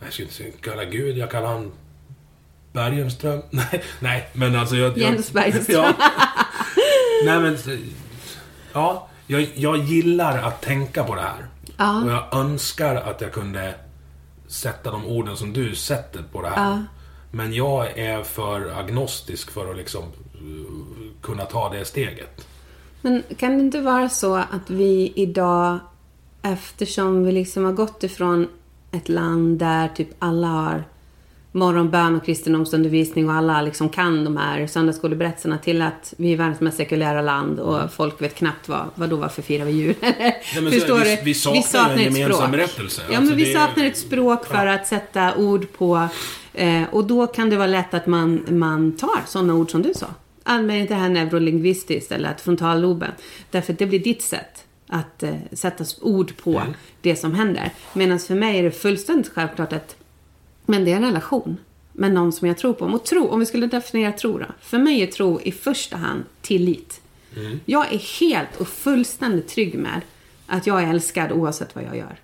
jag ska inte kalla Gud, jag kallar han Bergenström. Nej, nej, men alltså jag... Jens Bergenström. ja. Nej men... Ja, jag, jag gillar att tänka på det här. Ja. Och jag önskar att jag kunde sätta de orden som du sätter på det här. Ja. Men jag är för agnostisk för att liksom uh, kunna ta det steget. Men kan det inte vara så att vi idag, eftersom vi liksom har gått ifrån ett land där typ alla har morgonbön och kristendomsundervisning och alla liksom kan de här söndagsskoleberättelserna till att vi är världens mest sekulära land och folk vet knappt vad, vad då varför firar vi jul? men så är det, vi- vi saknar en gemensam berättelse. Ja, Alltså, men vi saknar ett språk för att sätta ord på eh, och då kan det vara lätt att man, man tar sådana ord som du sa. Använder det här neurolingvistiskt eller att frontalloben. Därför att det blir ditt sätt att eh, sätta ord på det som händer. Medan för mig är det fullständigt självklart att men det är en relation med någon som jag tror på. Och tro, om vi skulle definiera tro då. För mig är tro i första hand tillit. Jag är helt och fullständigt trygg med att jag är älskad oavsett vad jag gör.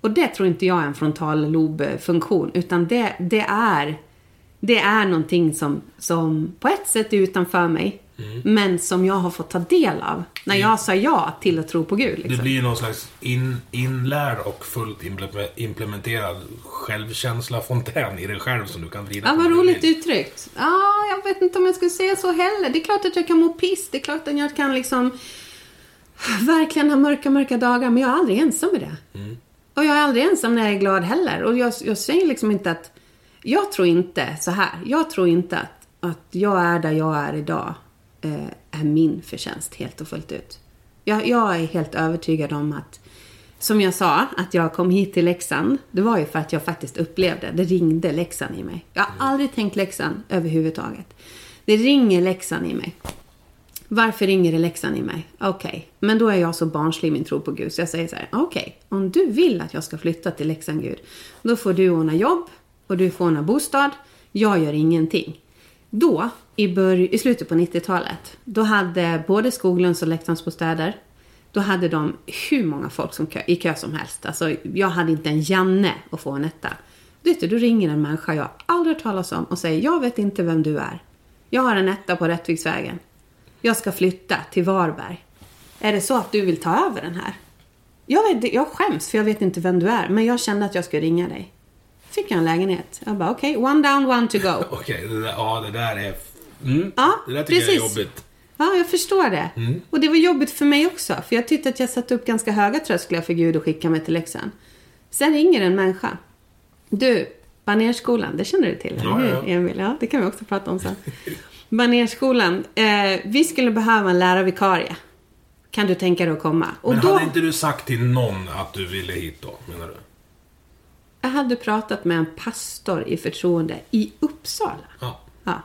Och det tror inte jag är en frontallobfunktion. Utan det, det, är, det är någonting som, som på ett sätt är utanför mig. Men som jag har fått ta del av när jag sa ja till att tro på Gud. Liksom. Det blir ju någon slags in, inlärd och fullt imple- implementerad självkänsla-fontän i dig själv som du kan vrida Ja, på vad roligt vill. uttryckt. Ja, jag vet inte om jag skulle säga så heller. Det är klart att jag kan må piss. Det är klart att jag kan liksom verkligen ha mörka, mörka dagar. Men jag är aldrig ensam med det. Och jag är aldrig ensam när jag är glad heller. Och jag, jag säger liksom inte att... Jag tror inte så här. Jag tror inte att, att jag är där jag är idag är min förtjänst helt och fullt ut. Jag, jag är helt övertygad om att som jag sa, att jag kom hit till Leksand, det var ju för att jag faktiskt upplevde, det ringde Leksand i mig. Jag har aldrig tänkt Leksand överhuvudtaget. Det ringer Leksand i mig. Varför ringer det Leksand i mig? Okej, men då är jag så barnslig i min tro på Gud så jag säger så här, okej, om du vill att jag ska flytta till Leksand Gud, då får du ordna jobb och du får ordna bostad. Jag gör ingenting. Då, i, bör- i slutet på 90-talet, då hade både Skoglunds och Leksandsbostäder, då hade de hur många folk som kö, i kö som helst. Alltså, jag hade inte en Janne att få en etta. Vet du, då ringer en människa jag aldrig hört talas om och säger, jag vet inte vem du är. Jag har en etta på Rättviksvägen. Jag ska flytta till Varberg. Är det så att du vill ta över den här? Jag, vet, jag skäms för jag vet inte vem du är, men jag kände att jag skulle ringa dig. Fick jag en lägenhet. Jag bara, okej, one down, one to go. Okej, där, ja det där är... Mm, Ja, det där tycker precis. jag är jobbigt. Ja, jag förstår det. Mm. Och det var jobbigt för mig också. För jag tyckte att jag satte upp ganska höga trösklar för Gud att skicka mig till Leksand. Sen ringer en människa. Du, Banerskolan, det känner du till, eller Ja, hur ja. Emil? Ja, det kan vi också prata om sen. Banerskolan, eh, vi skulle behöva en lärarvikarie. Kan du tänka dig att komma? Och Men då, hade inte du sagt till någon att du ville hit då, menar du? Jag hade pratat med en pastor i förtroende i Uppsala. Ja. Ja.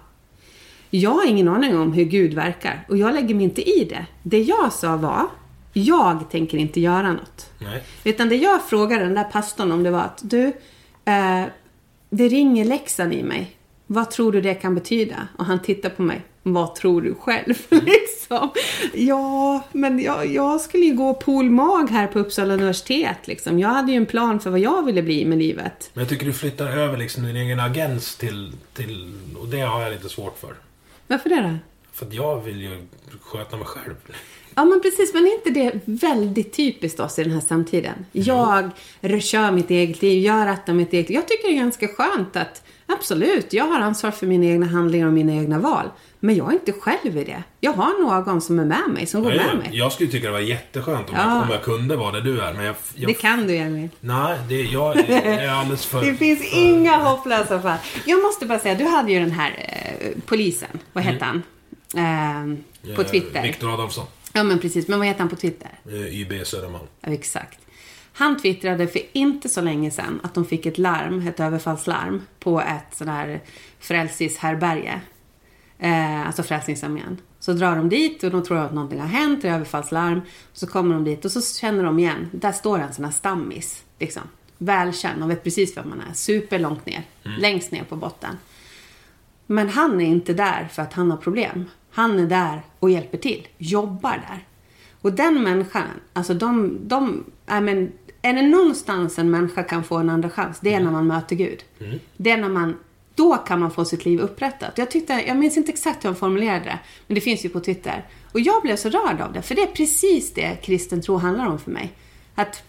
Jag har ingen aning om hur Gud verkar och jag lägger mig inte i det. Det jag sa var, jag tänker inte göra något. Nej. Utan det jag frågade den där pastorn om det var att du, eh, det ringer läxan i mig. Vad tror du det kan betyda? Och han tittar på mig. Vad tror du själv? liksom. Ja, men jag, jag skulle ju gå polmag här på Uppsala universitet. Liksom. Jag hade ju en plan för vad jag ville bli med livet. Men jag tycker du flyttar över liksom din egen agens till, till... Och det har jag lite svårt för. Varför det då? För att jag vill ju sköta mig själv. Ja, men precis. Men är inte det väldigt typiskt oss i den här samtiden? Jag kör mitt eget liv, jag rattar mitt eget liv. Jag tycker det är ganska skönt att absolut, jag har ansvar för mina egna handlingar och mina egna val. Men jag är inte själv i det. Jag har någon som är med mig, som går Jag, med mig. jag skulle tycka det var jätteskönt om, Ja. jag, om jag kunde vara där du är. Men jag... jag Det kan du, Emil. Nej, det, jag, jag är alldeles för... Det finns för- inga hopplösa fall. Jag måste bara säga, du hade ju den här eh, polisen. Vad hette han? Eh, på Twitter. Viktor Adolfsson. Ja, men precis. Men vad heter han på Twitter? eh, YB Södermalm. Ja, exakt. Han twittrade för inte så länge sedan att de fick ett larm, ett överfallslarm, på ett sån här frälsningshärberge. Eh, alltså Frälsningsarmén. Så drar de dit och de tror att någonting har hänt, det är överfallslarm. Så kommer de dit och så känner de igen, där står en sån här stammis. Liksom. Välkänd, de vet precis vem man är. Super långt ner, längst ner på botten. Men han är inte där för att han har problem. Han är där och hjälper till, jobbar där. Och den människan, alltså de, de är, men, är det någonstans en människa kan få en andra chans, det är när man möter Gud. Det är när man, då kan man få sitt liv upprättat. Jag tyckte, jag minns inte exakt hur han formulerade det, men det finns ju på Twitter. Och jag blev så rörd av det, för det är precis det kristen tro handlar om för mig. Att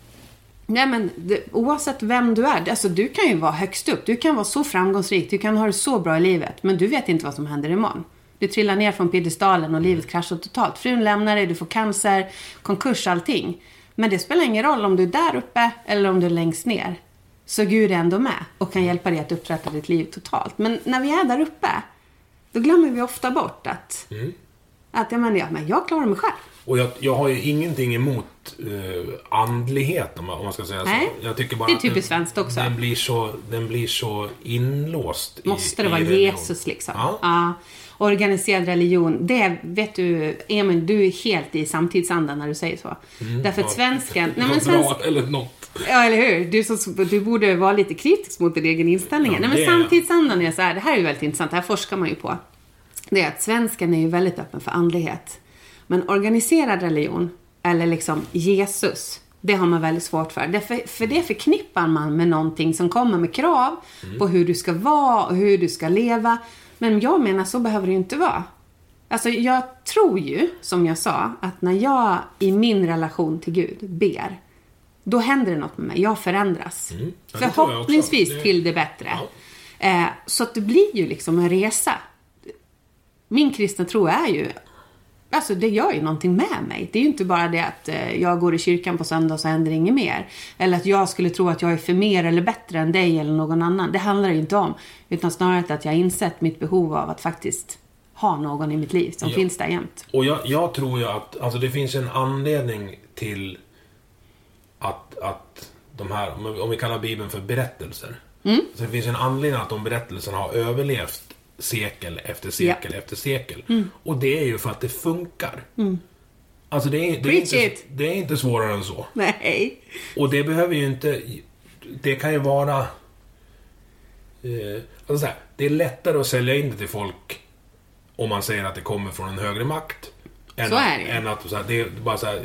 Nej men det, oavsett vem du är, alltså du kan ju vara högst upp, du kan vara så framgångsrik, du kan ha det så bra i livet, men du vet inte vad som händer imorgon. Du trillar ner från piedestalen och livet kraschar totalt. Frun lämnar dig, du får cancer, konkurs, allting. Men det spelar ingen roll om du är där uppe eller om du är längst ner. Så Gud är ändå med och kan hjälpa dig att upprätta ditt liv totalt. Men när vi är där uppe, då glömmer vi ofta bort att, Mm. att jag, menar, ja, men jag klarar mig själv. Och jag, jag har ju ingenting emot uh, andlighet om man, ska säga Nej, så. Jag tycker bara det är typiskt svenskt också. Den blir så, den blir så inlåst i- Måste det i vara religion. Jesus liksom? Ja. Organiserad religion, det vet du, Emil, du är helt i samtidsandan när du säger så. Därför att svensken... Nej, men svensk, bra, eller något. Ja, eller hur? Du, som, du borde vara lite kritisk mot din egen inställning. Ja, Nej, men det samtidsandan är så här, det här är ju väldigt intressant, det här forskar man ju på. Det är att svensken är ju väldigt öppen för andlighet. Men organiserad religion, eller liksom Jesus, det har man väldigt svårt för. Därför, för det förknippar man med någonting som kommer med krav på hur du ska vara och hur du ska leva. Men jag menar, så behöver det ju inte vara. Alltså jag tror ju, som jag sa, att när jag i min relation till Gud ber, då händer det något med mig. Jag förändras. Mm. Ja. Förhoppningsvis Det- till det bättre. Ja. Eh, så att det blir ju liksom en resa. Min kristna tro är ju Alltså det gör ju någonting med mig. Det är ju inte bara det att eh, jag går i kyrkan på söndag och så händer inget mer. Eller att jag skulle tro att jag är för mer eller bättre än dig eller någon annan. Det handlar det ju inte om. Utan snarare att jag har insett mitt behov av att faktiskt ha någon i mitt liv som Ja. finns där jämt. Och jag, jag tror ju att alltså det finns en anledning till att, att de här, om vi- om vi kallar Bibeln för berättelser. Mm. Så det finns en anledning att de berättelserna har överlevt sekel efter sekel efter sekel. Mm. Och det är ju för att det funkar. Alltså det är, det, är inte, det är inte svårare än så. Nej. Och det behöver ju inte... Det kan ju vara... Eh, alltså så här, det är lättare att sälja in det till folk om man säger att det kommer från en högre makt. Än Så att, är det. Än att så här, det är bara så här,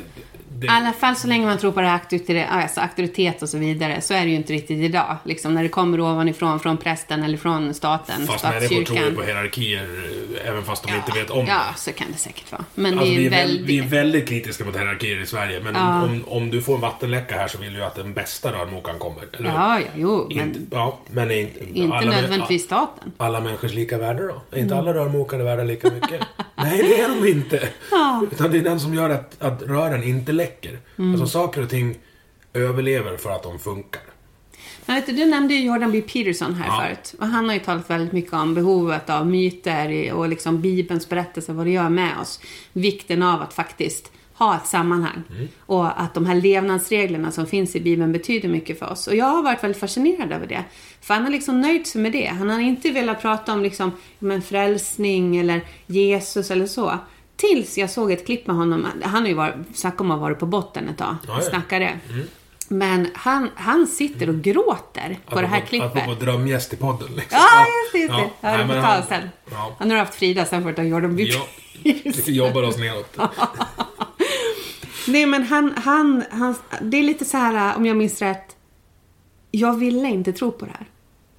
det, I alla fall så länge man tror på det här auktoritet, alltså auktoritet och så vidare så är det ju inte riktigt idag. Liksom när det kommer ovanifrån, från prästen eller från staten, Fast människor tror på hierarkier även fast de inte vet om Ja, det. så kan det säkert vara. Men Alltså, vi, är väl, väldigt... vi är väldigt kritiska mot hierarkier i Sverige. Men Ja. om, om du får en vattenläcka här så vill du ju att den bästa rörmokaren kommer. Eller? Ja, ja, jo, men Inte, ja, men inte, inte alla- nödvändigtvis staten. alla människors lika värde då? Är inte Mm. alla rörmokare värda lika mycket? Nej, det är de inte. Utan det är den som gör att, att rören inte läcker. Mm. Alltså saker och ting överlever för att de funkar. Men vet du, du nämnde ju Jordan B. Peterson här Ja. förut. Och han har ju talat väldigt mycket om behovet av myter och liksom Bibelns berättelse, vad det gör med oss. Vikten av att faktiskt ha ett sammanhang. Mm. Och att de här levnadsreglerna som finns i Bibeln betyder mycket för oss. Och jag har varit väldigt fascinerad över det. För han har liksom nöjt sig med det. Han har inte velat prata om liksom, men frälsning eller Jesus eller så. Tills jag såg ett klipp med honom. Han har ju varit, snackat om att ha varit på botten ett tag. Ja, ja. Snackade. Men han, han sitter och gråter på det här Apropå- klippet. Apropå drömgäst i podden. Liksom. Ja, just det. Just det. Ja, Ja, det nej, får men ta han- sen. Ja. Han har haft Frida, sen du ta Jordan B. Ja, vi jobbar oss neråt. Nej, men han, han, han... Det är lite så här, om jag minns rätt. Jag ville inte tro på det här.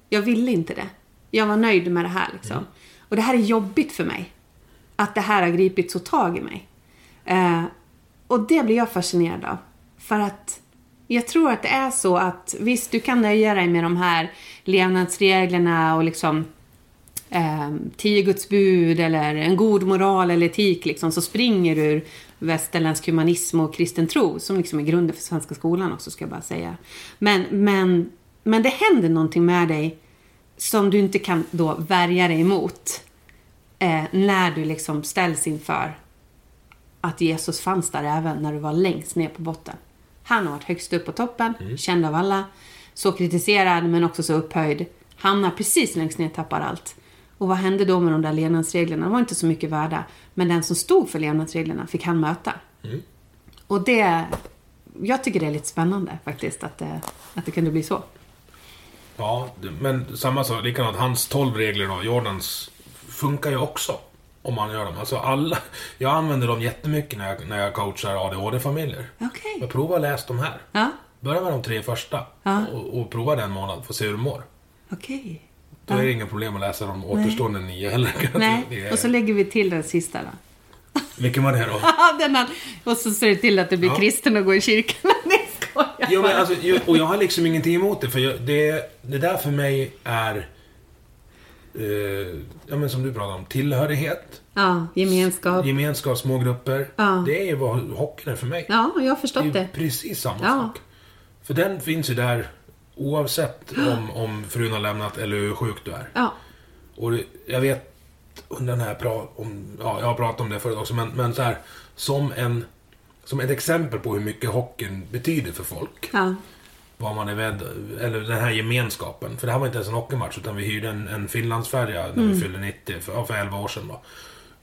Jag ville inte det. Jag var nöjd med det här liksom. Och det här är jobbigt för mig. Att det här har gripit så tag i mig. Eh, och det blir jag fascinerad av. För att jag tror att det är så att visst, du kan nöja dig med de här levnadsreglerna och liksom eh, tio Guds bud eller en god moral eller etik liksom, så springer du ur västerländsk humanism och kristen tro som liksom är grunden för svenska skolan också ska jag bara säga. Men, men, men det händer någonting med dig som du inte kan då värja dig emot eh, när du liksom ställs inför att Jesus fanns där även när du var längst ner på botten. Han har varit högst upp på toppen, känd av alla, så kritiserad men också så upphöjd. Hamnar precis längst ner, tappar allt. Och vad hände då med de där levnadsreglerna? De var inte så mycket värda. Men den som stod för levnadsreglerna fick han möta. Och det... Jag tycker det är lite spännande faktiskt att det, att det kunde bli så. Ja, men samma sak, likadant. Hans 12 regler då, Jordans, funkar ju också. Om man gör dem. Alltså alla, jag använder dem jättemycket när jag, när jag coachar ADHD-familjer. Okej. Jag provar att läsa de här. Ja, Börja med de tre första. Ja. Och, och prova den månad, få se hur du mår. okej. Då är det inga problem att läsa de återstående nio heller. Nej, är- och så lägger vi till den sista då. Vilken var det då? den här, och så ser du till att du blir Ja. kristen och går i kyrkan. Nej, skojar Jo, men alltså, och jag har liksom ingenting emot det, för jag, det, det där för mig är... Eh, ja, men som du pratar om, tillhörighet, Ja, gemenskap. gemenskap, små grupper. Ja. Det är ju vad hockeyn är för mig. Ja, jag har det förstått är ju det. precis samma Ja. sak. För den finns ju där Oavsett om, om frun har lämnat eller hur sjuk du är. Ja. Och det, jag vet under den här pra, om, ja, jag har pratat om det förut också, men, men så här, som en som ett exempel på hur mycket hockeyn betyder för folk. Ja. Vad man är med, eller den här gemenskapen. För det här var inte ens en hockeymatch, utan vi hyrde en, en Finlandsfärja när vi fyllde 90, för, för 11 år sedan då.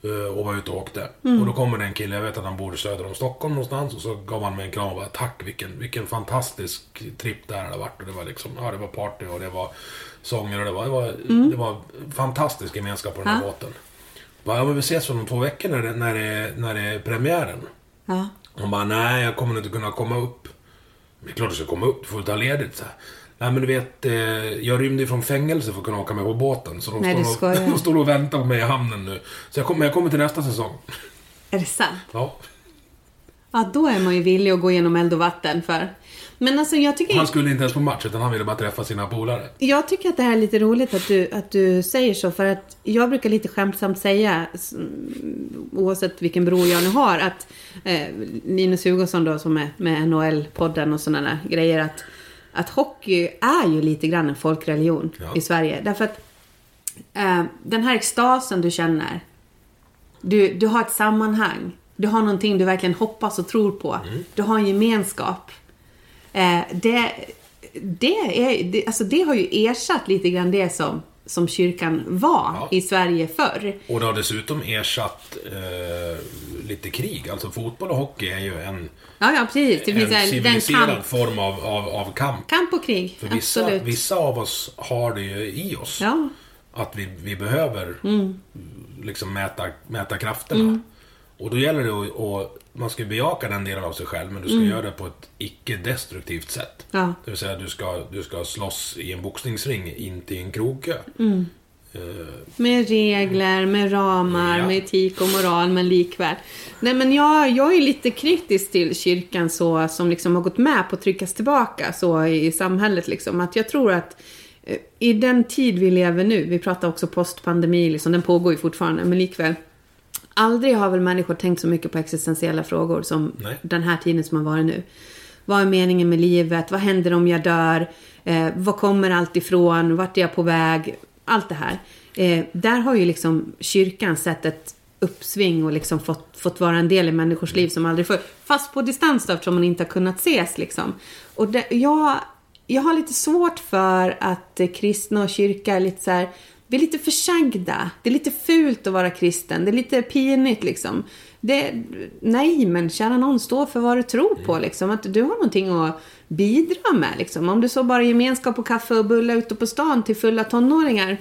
Eh, Och var ute och åkte. Och då kommer det en kille, jag vet att han bor söder om Stockholm någonstans. Och så gav han mig en kram och bara Tack, vilken, vilken fantastisk tripp det här har varit. Och det var liksom, ja det var party och det var sånger och det var, det var, det var fantastisk gemenskap på den här Ja. båten. Bara, Ja, men vi ses om två veckor när det, när det, när det är premiären. Ja. Han bara, nej jag kommer inte kunna komma upp. Det är klart du ska komma upp, du får ta ledigt. Så här. Nej men du vet, eh, jag rymde ju från fängelse för att kunna åka med på båten. Så de, Nej, står, och, de står och väntar på mig i hamnen nu. Så jag kommer, jag kommer till nästa säsong. Är det sant? Ja. Ja, då är man ju villig att gå igenom eld och vatten för. Men alltså jag tycker... Han skulle inte ens på match, utan han ville bara träffa sina polare. Jag tycker att det här är lite roligt att du, att du säger så för att jag brukar lite skämtsamt säga mm, oavsett vilken bror jag nu har att eh, Linus Hugosson då som är med NHL-podden och sådana där grejer att, att hockey är ju lite grann en folkreligion Ja. i Sverige. Därför att eh, den här extasen du känner du, du har ett sammanhang. Du har någonting du verkligen hoppas och tror på. Du har en gemenskap. Eh, det, det, är, det, alltså det har ju ersatt lite grann det som, som kyrkan var Ja. i Sverige förr. Och det har dessutom ersatt eh, lite krig. Alltså fotboll och hockey är ju en, Ja, ja precis. Det finns en civiliserad kamp, form av, av, av kamp. kamp och krig. För vissa, Absolut. vissa av oss har det ju i oss. Ja. Mm. Att vi, vi behöver liksom mäta, mäta krafterna. Och då gäller det att, att man ska bejaka den delen av sig själv, men du ska göra det på ett icke-destruktivt sätt. Mm. Ja. Det vill säga, du ska, du ska slåss i en boxningsring, inte i en krogkö. Mm. Eh, Med regler, med ramar, Ja. med etik och moral, men likväl. Nej, men jag, jag är lite kritisk till kyrkan så, som liksom har gått med på att tryckas tillbaka så i, i samhället. Liksom. Att jag tror att eh, i den tid vi lever nu, vi pratar också postpandemi, liksom, den pågår ju fortfarande, men likväl. Aldrig har väl människor tänkt så mycket på existentiella frågor som Nej. den här tiden som har varit nu. Vad är meningen med livet? Vad händer om jag dör? Eh, var kommer allt ifrån? Vart är jag på väg? Allt det här. Eh, där har ju liksom kyrkan sett ett uppsving och liksom fått, fått vara en del i människors liv som aldrig förr. Fast på distans då, eftersom man inte har kunnat ses liksom. Och det, jag, jag har lite svårt för att eh, kristna och kyrka är lite så här, vi är lite försagda. Det är lite fult att vara kristen. Det är lite pinigt liksom. Det, nej, men kära någon, stå för vad du tror på liksom. Att du har någonting att bidra med liksom. Om du så bara gemenskap och kaffe och bullar ute på stan till fulla tonåringar.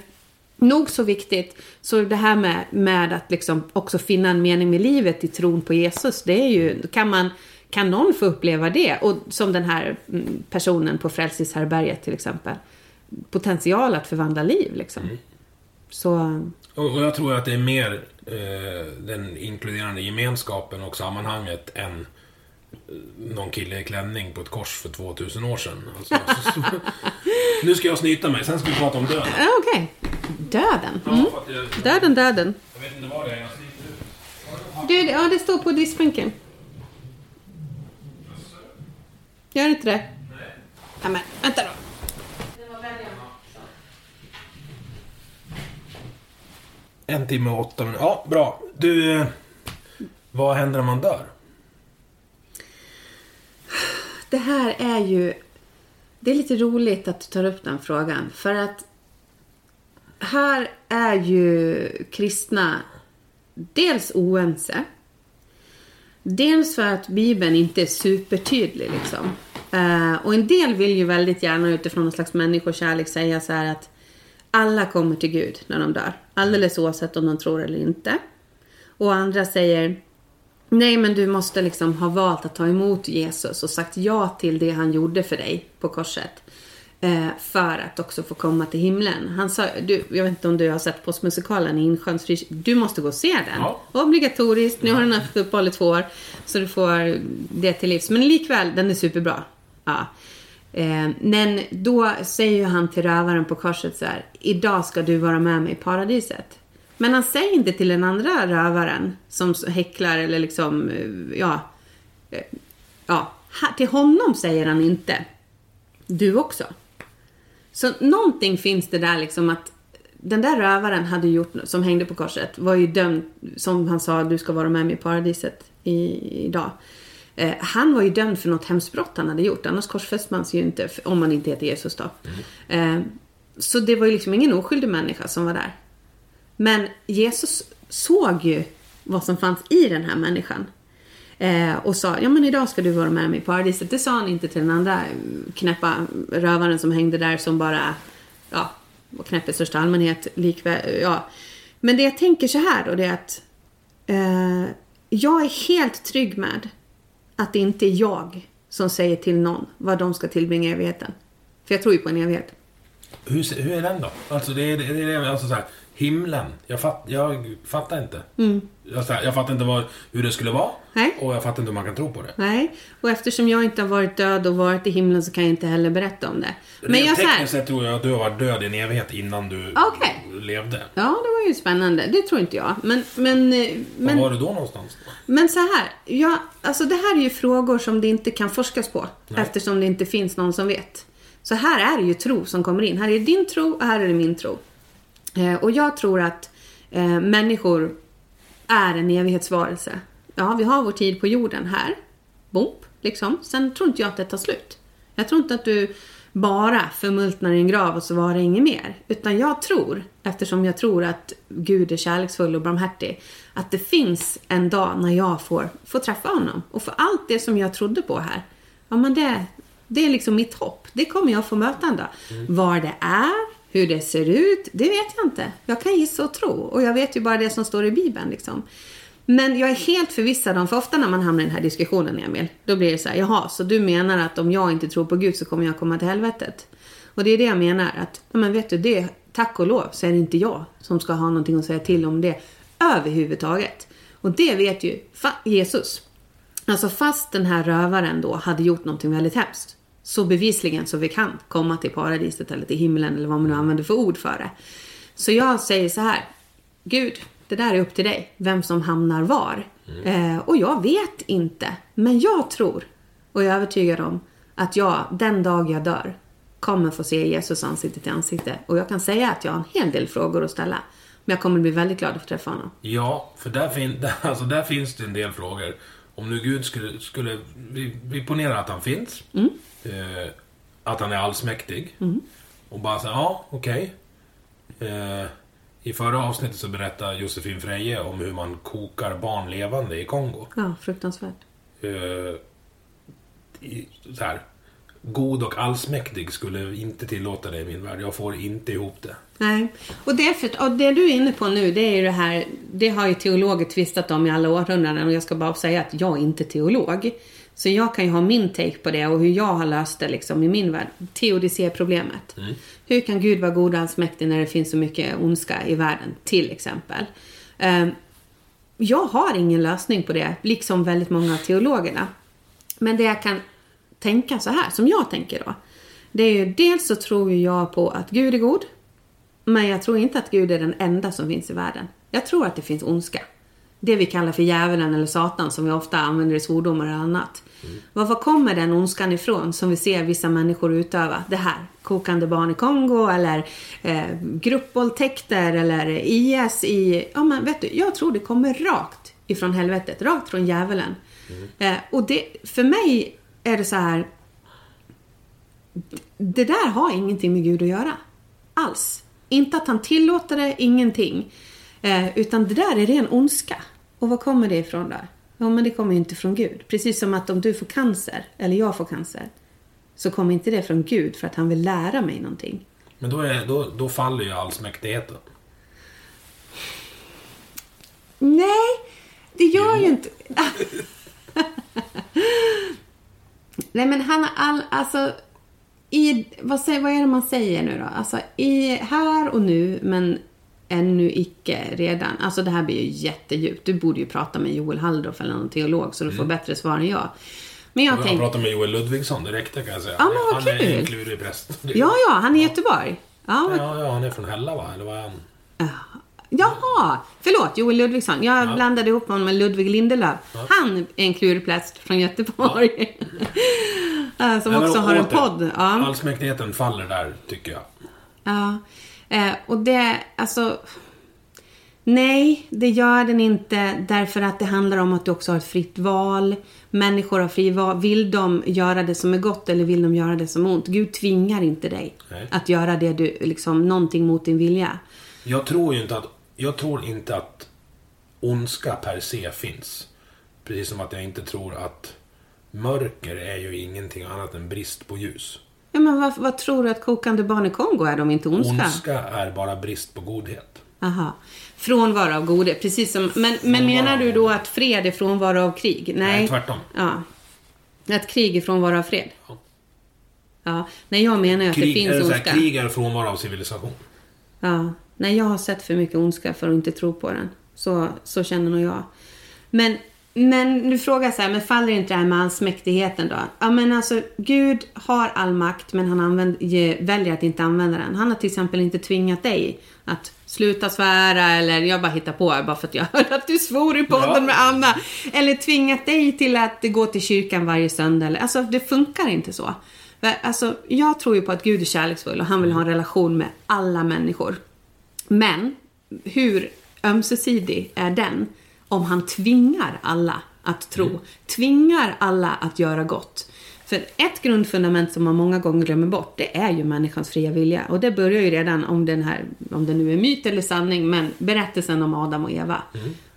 Nog så viktigt. Så det här med, med att liksom också finna en mening med livet i tron på Jesus. Det är ju, kan man kan någon få uppleva det? Och som den här mm, personen på Frälsningshärbärget till exempel. Potential att förvandla liv liksom. Så, Och jag tror att det är mer eh, den inkluderande gemenskapen och sammanhanget än eh, någon kille i klänning på ett kors för 2000 år sedan. Alltså, så, nu ska jag snyta mig, sen ska vi prata om döden. ja okej. Döden. Mm. Ja, jag, Döden, döden. jag vet inte vad det är jag sliter ut. Ja, det står på diskbänken. Gör det inte det? Nej. Ja, men vänta då. En timme och åtta minuter. Ja, bra. Du, vad händer om man dör? Det här är ju... Det är lite roligt att du tar upp den frågan. För att här är ju kristna dels oense. Dels för att Bibeln inte är supertydlig liksom. Eh, och en del vill ju väldigt gärna utifrån någon slags människokärlek säga så här att alla kommer till Gud när de dör. Alldeles oavsett om de tror eller inte. Och andra säger Nej, men du måste liksom ha valt att ta emot Jesus och sagt ja till det han gjorde för dig på korset. Eh, för att också få komma till himlen. Han sa, du, jag vet inte om du har sett postmusikalen i Insjöns frikyrka. Du måste gå och se den. Ja. Obligatoriskt. Nu har den haft uppehåll i två år. Så du får det till livs. Men likväl, den är superbra. Ja. Eh, men då säger ju han till rövaren på korset så här. Idag ska du vara med mig i paradiset. Men han säger inte till den andra rövaren som häcklar eller liksom, eh, ja. Eh, ja, till honom säger han inte. Du också. Så någonting finns det där liksom att den där rövaren hade gjort, som hängde på korset var ju dömd, som han sa, du ska vara med mig i paradiset i, idag. Eh, han var ju dömd för något hemskt brott han hade gjort, annars korsfästs man sig ju inte om man inte heter Jesus då. Eh, så det var ju liksom ingen oskyldig människa som var där. Men Jesus såg ju vad som fanns i den här människan. Eh, och sa, ja men idag ska du vara med mig i paradiset. Det sa han inte till den andra mm, knäppa rövaren som hängde där som bara, ja, var knäpp i största allmänhet. Likväl, ja. Men det jag tänker så här då, det är att eh, jag är helt trygg med att det inte är jag som säger till någon vad de ska tillbringa evigheten. För jag tror ju på en evighet. Hur, hur är den då? Alltså det är, det är alltså så här, himlen. Jag, fatt, jag fattar inte. Jag, så här, jag fattar inte vad, hur det skulle vara. Mm. Nej. Och jag fattar inte hur man kan tro på det. Nej, och eftersom jag inte har varit död och varit i himlen så kan jag inte heller berätta om det. Men Rent jag tekniskt sett tror jag att du har varit död i en evighet innan du Okej. levde. Ja, det var ju spännande. Det tror inte jag. Men, men, eh, men, Var var du då någonstans? Då? men så här. Ja, alltså det här är ju frågor som det inte kan forskas på. Eftersom det inte finns någon som vet. Så här är det ju tro som kommer in. Här är din tro och här är det min tro. Eh, och jag tror att eh, människor är en evighetsvarelse. Ja, vi har vår tid på jorden här. Bomp, liksom. Sen tror inte jag att det tar slut. Jag tror inte att du bara förmultnar i en grav och så var det inget mer. Utan jag tror, eftersom jag tror att Gud är kärleksfull och barmhärtig, att det finns en dag när jag får, får träffa honom. Och för allt det som jag trodde på här, ja men det, det är liksom mitt hopp. Det kommer jag få möta en dag. Var det är, hur det ser ut, det vet jag inte. Jag kan gissa och tro. Och jag vet ju bara det som står i Bibeln liksom. Men jag är helt förvissad om, för ofta när man hamnar i den här diskussionen Emil, då blir det så här, jaha, så du menar att om jag inte tror på Gud så kommer jag komma till helvetet? Och det är det jag menar, att, men vet du, det, tack och lov så är det inte jag som ska ha någonting att säga till om det överhuvudtaget. Och det vet ju Jesus. Alltså fast den här rövaren då hade gjort någonting väldigt hemskt, så bevisligen så vi kan komma till paradiset eller till himlen eller vad man nu använder för ord för det. Så jag säger så här, Gud, det där är upp till dig, vem som hamnar var. Eh, och jag vet inte, men jag tror och jag är övertygad om att jag, den dag jag dör, kommer få se Jesus ansikte till ansikte. Och jag kan säga att jag har en hel del frågor att ställa. Men jag kommer bli väldigt glad att få träffa honom. Ja, för där, fin, alltså där finns det en del frågor. Om nu Gud skulle... skulle vi, vi ponerar att han finns. Mm. Eh, att han är allsmäktig. Och bara säga, ja, okej. Eh, I förra avsnittet så berättade Josefin Freje om hur man kokar barn levande i Kongo. Ja, fruktansvärt. Eh, i, så här, god och allsmäktig skulle inte tillåta det i min värld. Jag får inte ihop det. Nej, och det, för, och det du är inne på nu, det är ju det här, det har ju teologer tvistat om i alla århundraden och jag ska bara säga att jag är inte teolog. Så jag kan ju ha min take på det och hur jag har löst det liksom i min värld. Teodicé-problemet. Hur kan Gud vara god och allsmäktig när det finns så mycket ondska i världen, till exempel? Ehm, jag har ingen lösning på det, liksom väldigt många av teologerna. Men det jag kan tänka så här, som jag tänker då. Det är ju dels så tror jag på att Gud är god. Men jag tror inte att Gud är den enda som finns i världen. Jag tror att det finns ondska. Det vi kallar för djävulen eller satan som vi ofta använder i svordomar och annat. Var, var kommer den ondskan ifrån som vi ser vissa människor utöva? Det här, kokande barn i Kongo eller eh, gruppvåldtäkter eller IS i... Ja men vet du, jag tror det kommer rakt ifrån helvetet, rakt från djävulen. Eh, och det, för mig är det så här... Det där har ingenting med Gud att göra. Alls. Inte att han tillåter det, ingenting. Eh, utan det där är ren ondska. Och var kommer det ifrån då? Ja, men det kommer ju inte från Gud. Precis som att om du får cancer, eller jag får cancer, så kommer inte det från Gud för att han vill lära mig någonting. Men då, är, då, då faller ju allsmäktigheten. Nej, det gör ju inte... Nej, men han har all... Alltså, i, vad, säger, vad är det man säger nu då? Alltså, i här och nu, men ännu icke redan. Alltså det här blir ju jättedjupt. Du borde ju prata med Joel Halldorf eller någon teolog så du får bättre svar än jag. Men jag tänker... pratade med Joel Ludvigsson, det räckte kan jag säga. Ja, men vad han är kul. en klurig präst. Ja, ja, han är i Göteborg. Ja. Ja, ja, han är från Hälla va? Eller vad är han? Jaha! Förlåt, Joel Ludvigsson. Jag blandade ihop honom med Ludvig Lindelöf. Han är en klurpläst från Göteborg. Eh, som Ja, också har en podd. Ja. Allsmäktigheten faller där, tycker jag. Ja, eh, och det, alltså... Nej, det gör den inte därför att det handlar om att du också har ett fritt val. Människor har fri val. Vill de göra det som är gott eller vill de göra det som är ont? Gud tvingar inte dig Nej. att göra det du, liksom, någonting mot din vilja. Jag tror ju inte att, jag tror inte att ondska per se finns. Precis som att jag inte tror att mörker är ju ingenting annat än brist på ljus. Ja, men vad, vad tror du att kokande barn i Kongo är de inte ondska? Ondska är bara brist på godhet. Aha. Frånvaro av godhet, precis som... Men, men menar du då att fred är frånvaro av krig? Nej. Nej, tvärtom. Ja. Att krig är frånvaro av fred? Ja. Ja. Nej, jag menar ju att det Krig, finns så här, ondska. krig är frånvaro av civilisation. Ja. Nej, jag har sett för mycket ondska för att inte tro på den. Så, så känner nog jag. Men, men nu frågar jag så här, men faller inte det här med allsmäktigheten då? Ja, men alltså, Gud har all makt, men han använder, väljer att inte använda den. Han har till exempel inte tvingat dig att sluta svära, eller jag bara hittar på bara för att jag hörde att du svor i podden Ja. med Anna. Eller tvingat dig till att gå till kyrkan varje söndag. Alltså, det funkar inte så. Alltså, jag tror ju på att Gud är kärleksfull och han vill ha en relation med alla människor. Men hur ömsesidig är den om han tvingar alla att tro? Tvingar alla att göra gott? För ett grundfundament som man många gånger glömmer bort, det är ju människans fria vilja. Och det börjar ju redan om den här, om det nu är myt eller sanning, men berättelsen om Adam och Eva.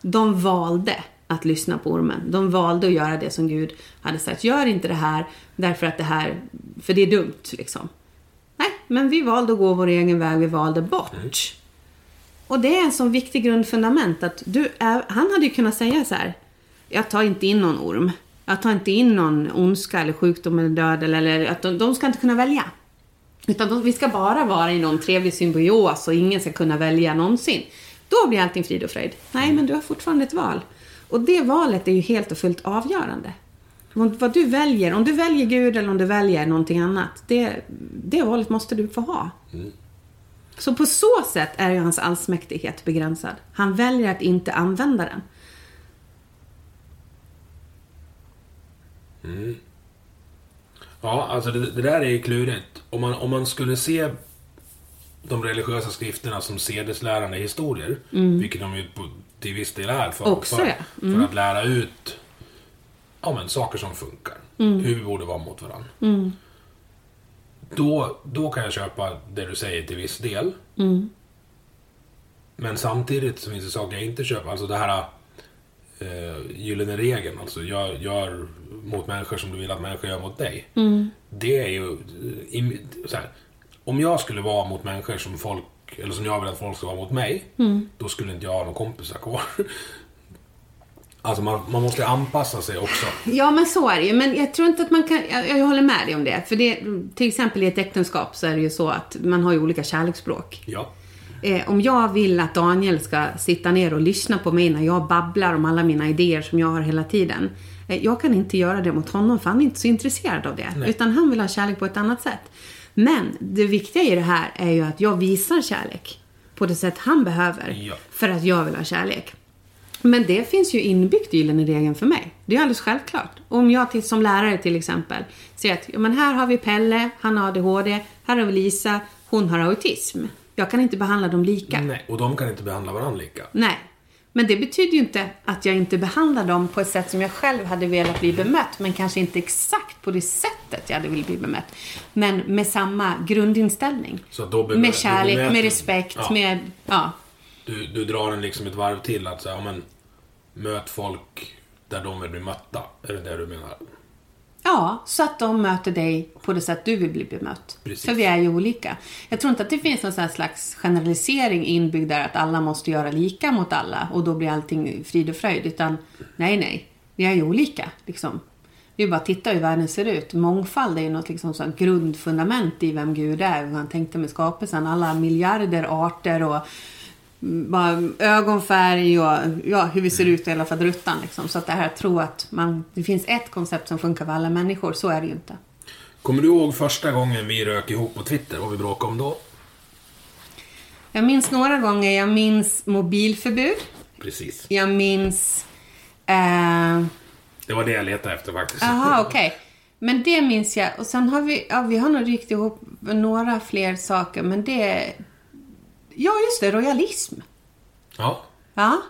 De valde att lyssna på ormen. De valde att göra det som Gud hade sagt. Gör inte det här därför att det här, för det är dumt liksom. Nej, men vi valde att gå vår egen väg, vi valde bort. Och det är en sån viktig grundfundament att du är, han hade ju kunnat säga så här. Jag tar inte in någon orm. Jag tar inte in någon ondska eller sjukdom eller död eller, eller att de, de ska inte kunna välja. Utan de, vi ska bara vara i någon trevlig symbios och ingen ska kunna välja någonsin. Då blir allting frid och fröjd. Nej, men du har fortfarande ett val. Och det valet är ju helt och fullt avgörande. Om, vad du väljer, om du väljer Gud eller om du väljer någonting annat, det, det valet måste du få ha. Mm. Så på så sätt är ju hans allsmäktighet begränsad. Han väljer att inte använda den. Ja, alltså det, det där är ju klurigt. Om man, om man skulle se de religiösa skrifterna som sedeslärande historier, vilket de ju på, till viss del är för, Mm. Också, för, ja. Mm. för att lära ut ja, men, saker som funkar. Mm. Hur vi borde vara mot varandra. Då, då kan jag köpa det du säger till viss del. Mm. Men samtidigt så finns det saker jag inte köper. Alltså det här eh, gyllene regeln. Alltså gör, gör mot människor som du vill att människor gör mot dig. Mm. Det är ju... eh, i- här, om jag skulle vara mot människor som folk... Eller som jag vill att folk ska vara mot mig. Mm. Då skulle inte jag ha några kompisar kvar. Alltså man, man måste anpassa sig också. Ja, men så är det ju. Men jag tror inte att man kan... Jag, jag håller med dig om det. För det, till exempel i ett äktenskap så är det ju så att man har ju olika kärleksspråk. Ja. Eh, om jag vill att Daniel ska sitta ner och lyssna på mig när jag babblar om alla mina idéer som jag har hela tiden. Eh, jag kan inte göra det mot honom för han är inte så intresserad av det. Nej. Utan han vill ha kärlek på ett annat sätt. Men det viktiga i det här är ju att jag visar kärlek på det sätt han behöver. Ja. För att jag vill ha kärlek. Men det finns ju inbyggt i gyllene regeln för mig. Det är alldeles självklart. Om jag till, som lärare till exempel säger att ja, men här har vi Pelle, han har ADHD, här har vi Lisa, hon har autism. Jag kan inte behandla dem lika. Nej, och de kan inte behandla varandra lika. Nej. Men det betyder ju inte att jag inte behandlar dem på ett sätt som jag själv hade velat bli bemött. Men kanske inte exakt på det sättet jag hade velat bli bemött. Men med samma grundinställning. Med kärlek, med respekt, Ja. med... Ja. Du, du drar den liksom ett varv till att säga, ja men möt folk där de vill bli mötta. Är det det du menar? Ja, så att de möter dig på det sätt du vill bli bemött. Precis. För vi är ju olika. Jag tror inte att det finns någon slags generalisering inbyggd där att alla måste göra lika mot alla och då blir allting frid och fröjd. Utan nej, nej. Vi är ju olika. Liksom. Det är bara att titta hur världen ser ut. Mångfald är ju något liksom sånt grundfundament i vem Gud är. Hur han tänkte med skapelsen. Alla miljarder arter och bara ögonfärg och ja, hur vi ser ut i alla fall druttan. Liksom. Så att det här att tro att man, det finns ett koncept som funkar för alla människor, så är det ju inte. Kommer du ihåg första gången vi rök ihop på Twitter? Vad vi bråkade om då? Jag minns några gånger, jag minns mobilförbud. Precis. Jag minns... Eh, Det var det jag letade efter faktiskt. Aha, okej. Men det minns jag. Och sen har vi, ja, vi har nog ryckt ihop några fler saker. Men det... Ja, just det. Royalism. Ja. Ja.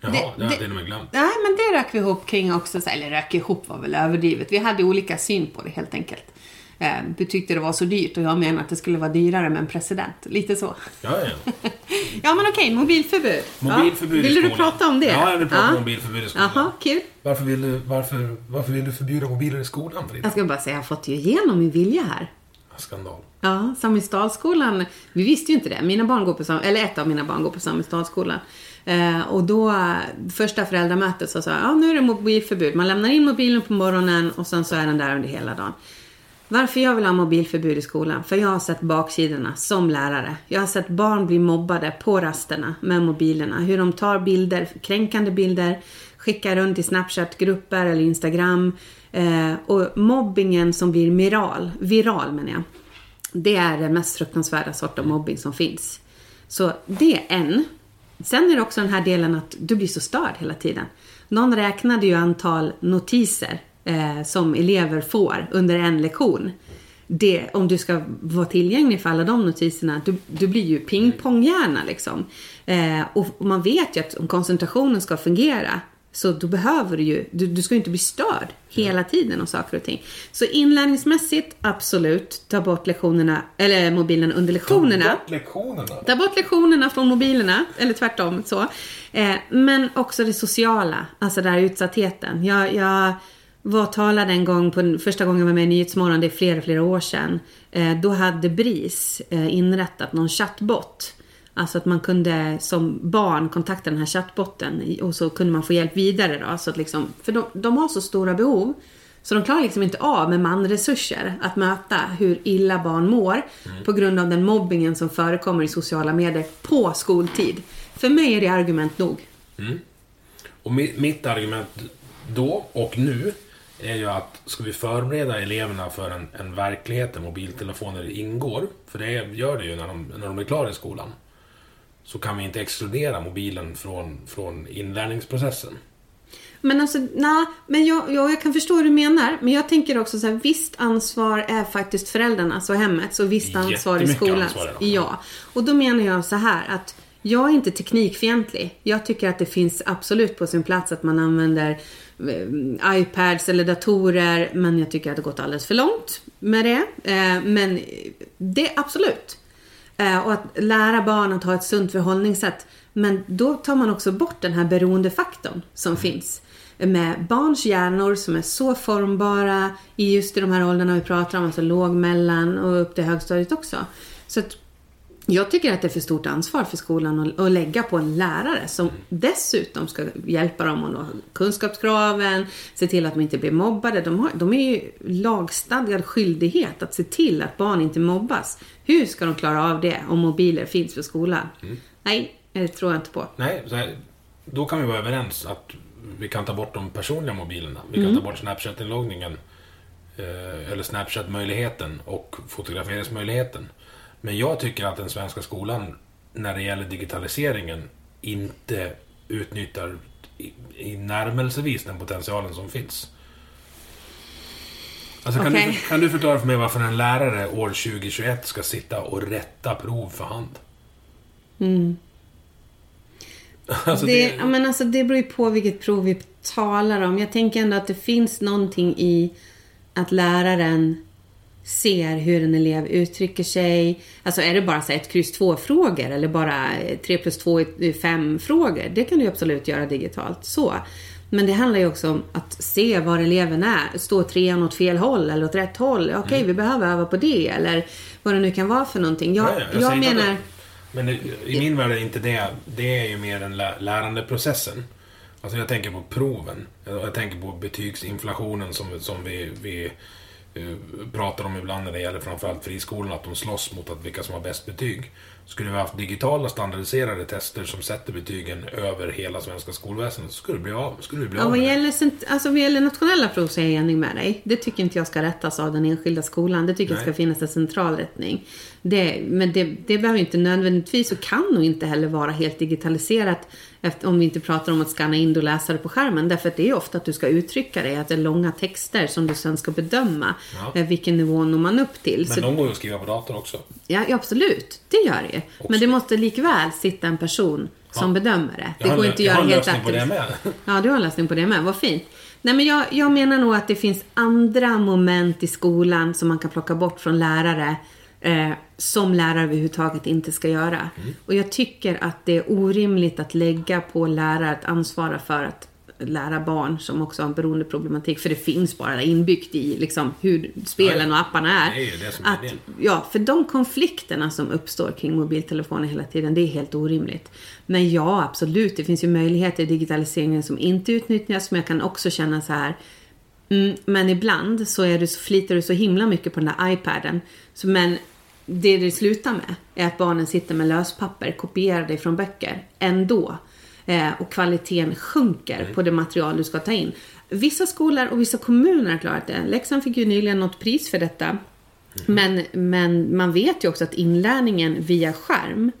Jaha, Det- det, hade jag nog glömt. Nej, men det rök vi ihop kring också. så- Eller rök ihop var väl överdrivet. Vi hade olika syn på det helt enkelt. Du tyckte det var så dyrt och jag menar att det skulle vara dyrare med en president. Lite så. Ja, ja. Ja, men okej. Mobilförbud. Mobilförbud ja. Vill du prata om det? Ja, jag vill prata om mobilförbud i skolan. Jaha, kul. Varför vill, du, varför, varför vill du förbjuda mobiler i skolan, Frida? Jag ska bara säga, jag har fått ju igenom min vilja här. Skandal. Ja, Samhällsdalsskolan. Vi visste ju inte det. Mina barn går på, eller ett av mina barn går på Samhällsdalsskolan. Eh, och då, eh, första föräldramötet så sa jag, ja nu är det mobilförbud. Man lämnar in mobilen på morgonen och sen så är den där under hela dagen. Varför jag vill ha mobilförbud i skolan? För jag har sett baksidorna som lärare. Jag har sett barn bli mobbade på rasterna med mobilerna. Hur de tar bilder, kränkande bilder, skickar runt i Snapchat-grupper eller Instagram. Eh, och mobbingen som blir viral, viral menar jag. Det är den mest fruktansvärda sort av mobbing som finns. Så det är en. Sen är det också den här delen att du blir så störd hela tiden. Någon räknade ju antal notiser eh, som elever får under en lektion. Det, om du ska vara tillgänglig för alla de notiserna, du, du blir ju pingponghjärna liksom. Eh, och man vet ju att om koncentrationen ska fungera så då behöver du ju, du, du ska ju inte bli störd hela tiden av saker och ting. Så inlärningsmässigt, absolut, ta bort lektionerna, eller mobilen under lektionerna. Ta bort lektionerna. Ta bort lektionerna från mobilerna, eller tvärtom så. Eh, men också det sociala, alltså den här utsattheten. Jag, jag var och talade en gång, på, första gången jag var med i Nyhetsmorgon, det är flera, flera år sedan. Eh, då hade BRIS eh, inrättat någon chattbot. Alltså att man kunde som barn kontakta den här chattbotten och så kunde man få hjälp vidare då. Så att liksom, för de, de har så stora behov. Så de klarar liksom inte av med manresurser att möta hur illa barn mår på grund av den mobbingen som förekommer i sociala medier på skoltid. För mig är det argument nog. Och mi- mitt argument då och nu är ju att ska vi förbereda eleverna för en, en verklighet där mobiltelefoner ingår, för det gör det ju när de, när de är klara i skolan, så kan vi inte exkludera mobilen från, från inlärningsprocessen. Men alltså, nej, men jag, jag, jag kan förstå hur du menar. Men jag tänker också så här, visst ansvar är faktiskt föräldrarnas och hemmets och visst ansvar i skolan. ansvar. Ja, och då menar jag så här att jag är inte teknikfientlig. Jag tycker att det finns absolut på sin plats att man använder eh, iPads eller datorer. Men jag tycker att det har gått alldeles för långt med det. Eh, men det absolut. Eh, och att lära barn att ha ett sunt förhållningssätt. Men då tar man också bort den här beroendefaktorn som finns. Med barns hjärnor som är så formbara i just i de här åldrarna vi pratar om, alltså låg, mellan och upp till högstadiet också. Så att jag tycker att det är för stort ansvar för skolan att, lägga på en lärare som dessutom ska hjälpa dem att nå kunskapskraven, se till att de inte blir mobbade. De, har, de är ju lagstadgad skyldighet att se till att barn inte mobbas. Hur ska de klara av det om mobiler finns för skolan? Nej, det tror jag inte på. Nej, här, då kan vi vara överens att vi kan ta bort de personliga mobilerna. Vi kan ta bort Snapchat-inloggningen. Eh, eller Snapchat-möjligheten och fotograferingsmöjligheten. Men jag tycker att den svenska skolan, när det gäller digitaliseringen, inte utnyttjar i, i närmelsevis den potentialen som finns. Alltså, kan, Okej. du, kan du förklara för mig varför en lärare år 2021 ska sitta och rätta prov för hand? Alltså, det, ja, men alltså, det beror ju på vilket prov vi talar om. Jag tänker ändå att det finns någonting i att läraren ser hur en elev uttrycker sig. Alltså är det bara så ett kryss två frågor eller bara tre plus två är fem frågor. Det kan du absolut göra digitalt. Så. Men det handlar ju också om att se var eleven är. Står trean åt fel håll eller åt rätt håll? Okej, vi behöver öva på det. Eller vad det nu kan vara för någonting. Jag, Ja, ja, jag jag, menar... Men det, i min värld är inte det, det är ju mer den lä- lärandeprocessen. Alltså jag tänker på proven. Jag, tänker på betygsinflationen som, som vi, vi pratar om ibland när det gäller framförallt friskolorna, att de slåss mot att vilka som har bäst betyg. Skulle vi haft digitala standardiserade tester som sätter betygen över hela svenska skolväsendet så skulle det bli av, skulle det bli Ja, av vad med det. gäller, alltså, vad gäller nationella prov så är jag enig med dig. Det tycker inte jag ska rättas av den enskilda skolan. Det tycker jag ska Nej. finnas en central rättning. Det, men det, det behöver inte nödvändigtvis och kan nog inte heller vara helt digitaliserat Efter, om vi inte pratar om att scanna in och läsa det på skärmen. Därför att det är ofta att du ska uttrycka dig, att det är långa texter som du sen ska bedöma. Ja. Eh, Vilken nivå når man upp till. Men Så- de går ju att skriva på dator också. Ja, ja, absolut. Det gör det ju. Men det måste likväl sitta en person som Ja. bedömer det. Jag Det har går en- inte att jag har göra en helt lösning på det aktivt. med. Ja, du har en lösning på det med. Vad fint. Nej, men jag, jag menar nog att det finns andra moment i skolan som man kan plocka bort från lärare eh, som lärare överhuvudtaget inte ska göra. Mm. Och jag tycker att det är orimligt att lägga på lärare att ansvara för att lära barn som också har en beroendeproblematik. För det finns bara inbyggt i liksom, hur spelen och apparna är. Det är det är att, idén. Ja, för de konflikterna som uppstår kring mobiltelefoner hela tiden, det är helt orimligt. Men ja, absolut, det finns ju möjligheter i digitaliseringen som inte utnyttjas, men jag kan också känna så här, mm, men ibland så, är du, så flitar du så himla mycket på den där iPaden, så, men det det slutar med är att barnen sitter med löspapper kopierade från böcker ändå. Eh, och kvaliteten sjunker på det material du ska ta in. Vissa skolor och vissa kommuner har klarat det. Leksand fick ju nyligen något pris för detta. Men, men man vet ju också att inlärningen via skärm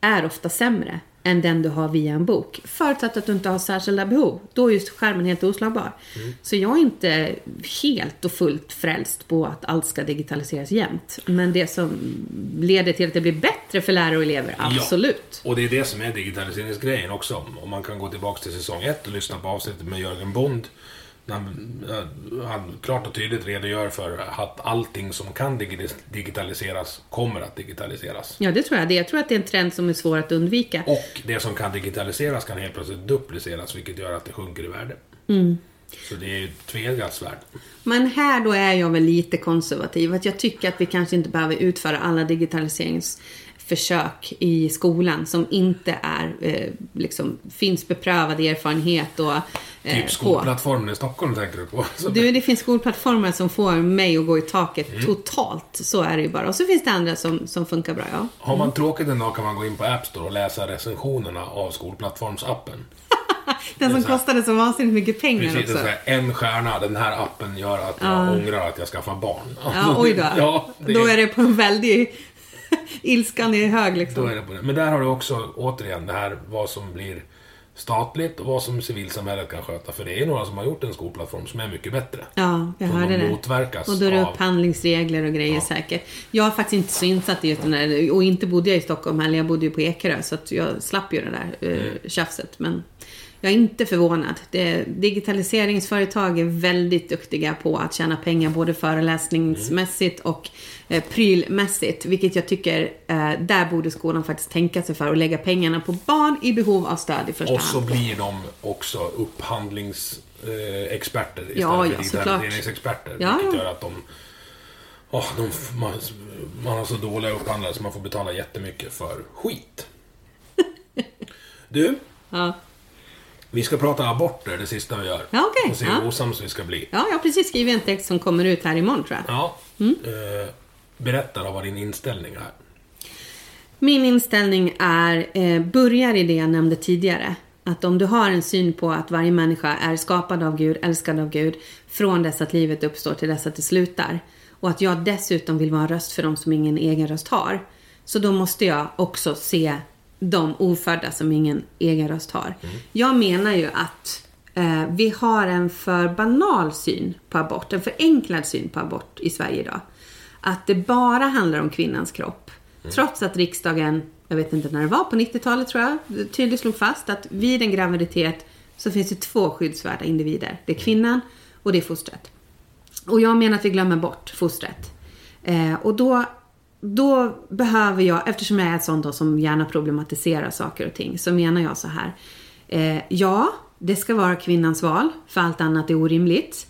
är ofta sämre än den du har via en bok. Förutsatt att du inte har särskilda behov. Då är just skärmen helt oslagbar. Så jag är inte helt och fullt frälst på att allt ska digitaliseras jämt. Men det som leder till att det blir bättre för lärare och elever, absolut. Ja. Och det är det som är digitaliseringsgrejen också. Om man kan gå tillbaka till säsong ett och lyssna på avsnittet med Jörgen Bond. Han, eh, han klart och tydligt redogör för att allting som kan digi- digitaliseras kommer att digitaliseras. Ja, det tror jag. Jag tror att det är en trend som är svår att undvika. Och det som kan digitaliseras kan helt plötsligt dupliceras, vilket gör att det sjunker i värde. Mm. Så det är ju tveeggat svärd. Men här då är jag väl lite konservativ. Att jag tycker att vi kanske inte behöver utföra alla digitaliseringsförsök i skolan som inte är, eh, liksom, finns beprövad erfarenhet och eh, Typ på. skolplattformen i Stockholm tänker du på. Du, det finns skolplattformar som får mig att gå i taket Mm. totalt. Så är det ju bara. Och så finns det andra som, som funkar bra, ja. Har man tråkigt en dag kan man gå in på App Store och läsa recensionerna av skolplattformsappen. Den som så här- kostade så vansinnigt mycket pengar Precis, också. så här, en stjärna, den här appen gör att jag ångrar att jag skaffar barn. Ja, oj då. ja, det, Då är det på en väldig... Ilskan är hög liksom. då är det på det. Men där har du också, återigen, det här vad som blir statligt och vad som civilsamhället kan sköta. För det är några som har gjort en skolplattform som är mycket bättre. Ja, jag hörde de det. motverkas Och då är det av- upphandlingsregler och grejer säkert. Jag är faktiskt inte så insatt i just den där, och inte bodde jag i Stockholm heller, jag bodde ju på Ekerö, så att jag slapp ju det där eh, Mm. tjafset. Men jag är inte förvånad. Det, digitaliseringsföretag är väldigt duktiga på att tjäna pengar både föreläsningsmässigt och eh, prylmässigt. Vilket jag tycker, eh, där borde skolan faktiskt tänka sig för och lägga pengarna på barn i behov av stöd i första Och så hand. blir de också upphandlingsexperter experter istället Ja, för ja, digitaliseringsexperter. Ja, vilket ja. gör att de... åh, de man, man har så dåliga upphandlare så man får betala jättemycket för skit. Du, Ja. vi ska prata aborter det sista vi gör. Ja, okej. Och se Ja. hur osams vi ska bli. ja, jag har precis skrivit en text som kommer ut här imorgon tror jag. Ja. Mm. Eh, berätta då vad din inställning är. Min inställning är, eh, börjar i det jag nämnde tidigare. Att om du har en syn på att varje människa är skapad av Gud, älskad av Gud, från dess att livet uppstår till dess att det slutar. Och att jag dessutom vill vara en röst för de som ingen egen röst har. Så då måste jag också se de ofödda som ingen egen röst har. Jag menar ju att eh, vi har en för banal syn på abort, en förenklad syn på abort i Sverige idag. Att det bara handlar om kvinnans kropp. Trots att riksdagen, jag vet inte när det var, på 90-talet tror jag, tydligt slog fast att vid en graviditet så finns det två skyddsvärda individer. Det är kvinnan och det är fostret. Och jag menar att vi glömmer bort fostret. Eh, och då, då behöver jag, eftersom jag är ett sånt som gärna problematiserar saker och ting, så menar jag så här. Eh, ja, det ska vara kvinnans val, för allt annat är orimligt.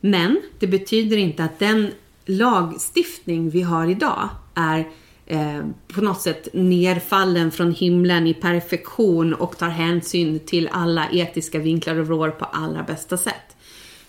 Men det betyder inte att den lagstiftning vi har idag är eh, på något sätt nerfallen från himlen i perfektion och tar hänsyn till alla etiska vinklar och vrår på allra bästa sätt.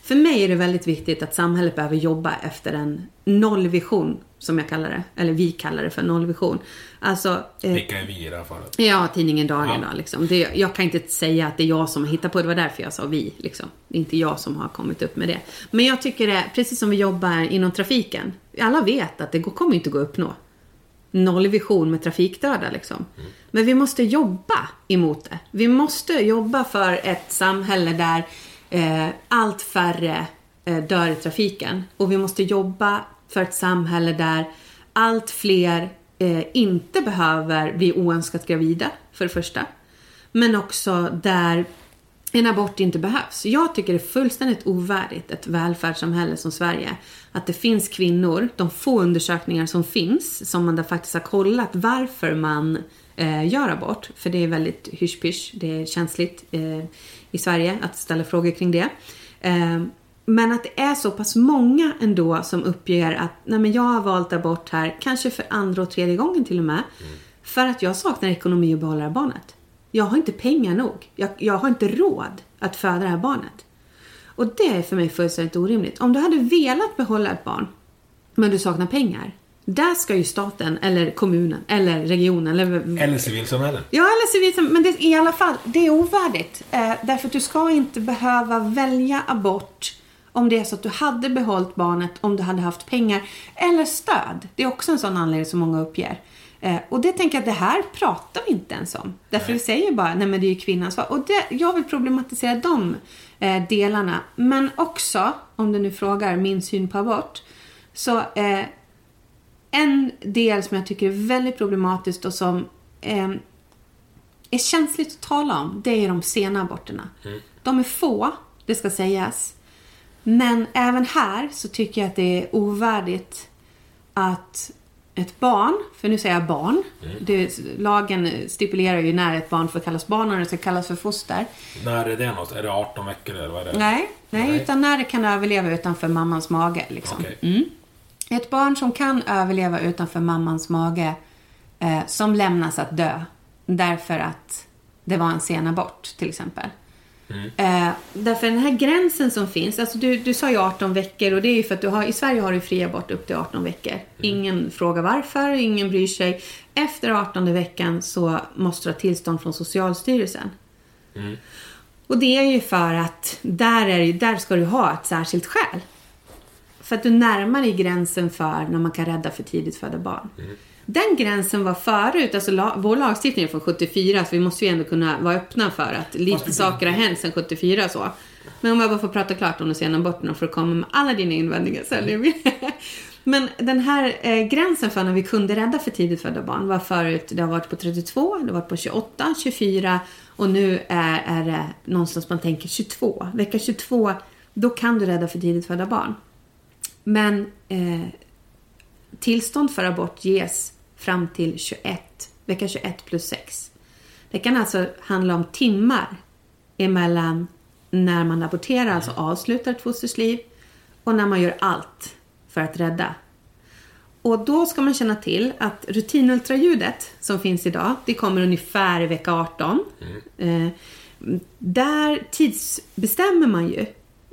För mig är det väldigt viktigt att samhället behöver jobba efter en nollvision, som jag kallar det. Eller vi kallar det för nollvision. Alltså, eh, Vilka är vi i det här fallet? Ja, tidningen Dagen Ja. då, liksom. det, Jag kan inte säga att det är jag som har hittat på det. Det var därför jag sa vi. Liksom. Det är inte jag som har kommit upp med det. Men jag tycker det, precis som vi jobbar inom trafiken. Alla vet att det går- kommer inte gå att uppnå nollvision med trafikdöda liksom. Men vi måste jobba emot det. Vi måste jobba för ett samhälle där eh, allt färre eh, dör i trafiken. Och vi måste jobba för ett samhälle där allt fler eh, inte behöver bli oönskat gravida, för det första. Men också där en abort inte behövs. Jag tycker det är fullständigt ovärdigt ett välfärdssamhälle som Sverige. Att det finns kvinnor, de få undersökningar som finns, som man där faktiskt har kollat varför man eh, gör abort. För det är väldigt hysch det är känsligt eh, i Sverige att ställa frågor kring det. Ehm, men att det är så pass många ändå som uppger att Nej, men jag har valt abort här, kanske för andra och tredje gången till och med. För att jag saknar ekonomi att behålla det här barnet. Jag har inte pengar nog. Jag, jag har inte råd att föda det här barnet. Och det är för mig fullständigt orimligt. Om du hade velat behålla ett barn, men du saknar pengar. Där ska ju staten, eller kommunen, eller regionen, eller... Eller civilsamhället. Ja, eller civilsamhället. Men det, i alla fall, det är ovärdigt. Eh, därför att du ska inte behöva välja abort om det är så att du hade behållit barnet om du hade haft pengar. Eller stöd. Det är också en sån anledning som många uppger. Eh, och det tänker jag att det här pratar vi inte ens om. Därför vi säger bara, nej men det är ju kvinnans val. Och det, jag vill problematisera de eh, delarna. Men också, om du nu frågar min syn på abort. Så eh, en del som jag tycker är väldigt problematiskt och som eh, är känsligt att tala om, det är de sena aborterna. De är få, det ska sägas. Men även här så tycker jag att det är ovärdigt att ett barn, för nu säger jag barn, det, lagen stipulerar ju när ett barn får kallas barn och när det ska kallas för foster. När är det något? Är det 18 veckor eller vad är det? Nej, nej, Nej. utan när det kan överleva utanför mammans mage. Liksom. Okej. Mm. Ett barn som kan överleva utanför mammans mage, eh, som lämnas att dö därför att det var en sen abort, till exempel. Eh, därför den här gränsen som finns, alltså du, du sa ju 18 veckor och det är ju för att du har, i Sverige har du fri abort upp till 18 veckor. Ingen frågar varför, ingen bryr sig. Efter 18 veckan så måste du ha tillstånd från Socialstyrelsen. Och det är ju för att där, är, där ska du ha ett särskilt skäl. För att du närmar dig gränsen för när man kan rädda för tidigt födda barn. Den gränsen var förut, alltså la, vår lagstiftning är från 74 så vi måste ju ändå kunna vara öppna för att lite saker har hänt sedan 74 så. Men om jag bara får prata klart om de sena aborterna för att komma med alla dina invändningar sen. Men den här eh, gränsen för när vi kunde rädda för tidigt födda barn var förut, det har varit på 32, det har varit på 28, 24 och nu är, är det någonstans man tänker 22. Vecka 22, då kan du rädda för tidigt födda barn. Men eh, tillstånd för abort ges fram till 21, vecka 21 plus 6. Det kan alltså handla om timmar emellan när man aborterar, alltså avslutar ett fosters liv, och när man gör allt för att rädda. Och då ska man känna till att rutinultraljudet som finns idag, det kommer ungefär i vecka 18. Eh, där tidsbestämmer man ju.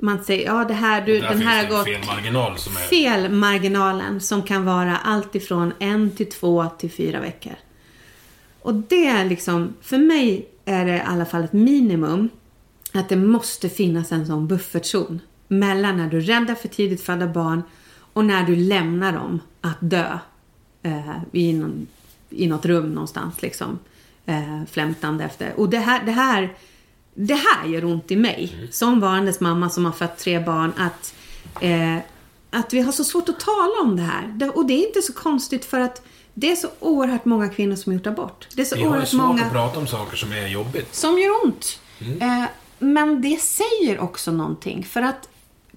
Man säger, ja det här, du, den här har gått det en felmarginal som är... felmarginalen som kan vara allt ifrån en till två till fyra veckor. Och det är liksom, för mig är det i alla fall ett minimum att det måste finnas en sån buffertzon mellan när du räddar för tidigt födda barn och när du lämnar dem att dö eh, i, någon, i något rum någonstans liksom. Eh, flämtande efter. Och det här, det här det här gör ont i mig, som varandes mamma som har fött tre barn, att, eh, att vi har så svårt att tala om det här. Och det är inte så konstigt för att det är så oerhört många kvinnor som har gjort abort. Det är så Vi har oerhört svårt många att prata om saker som är jobbigt. som gör ont. Eh, men det säger också någonting. För att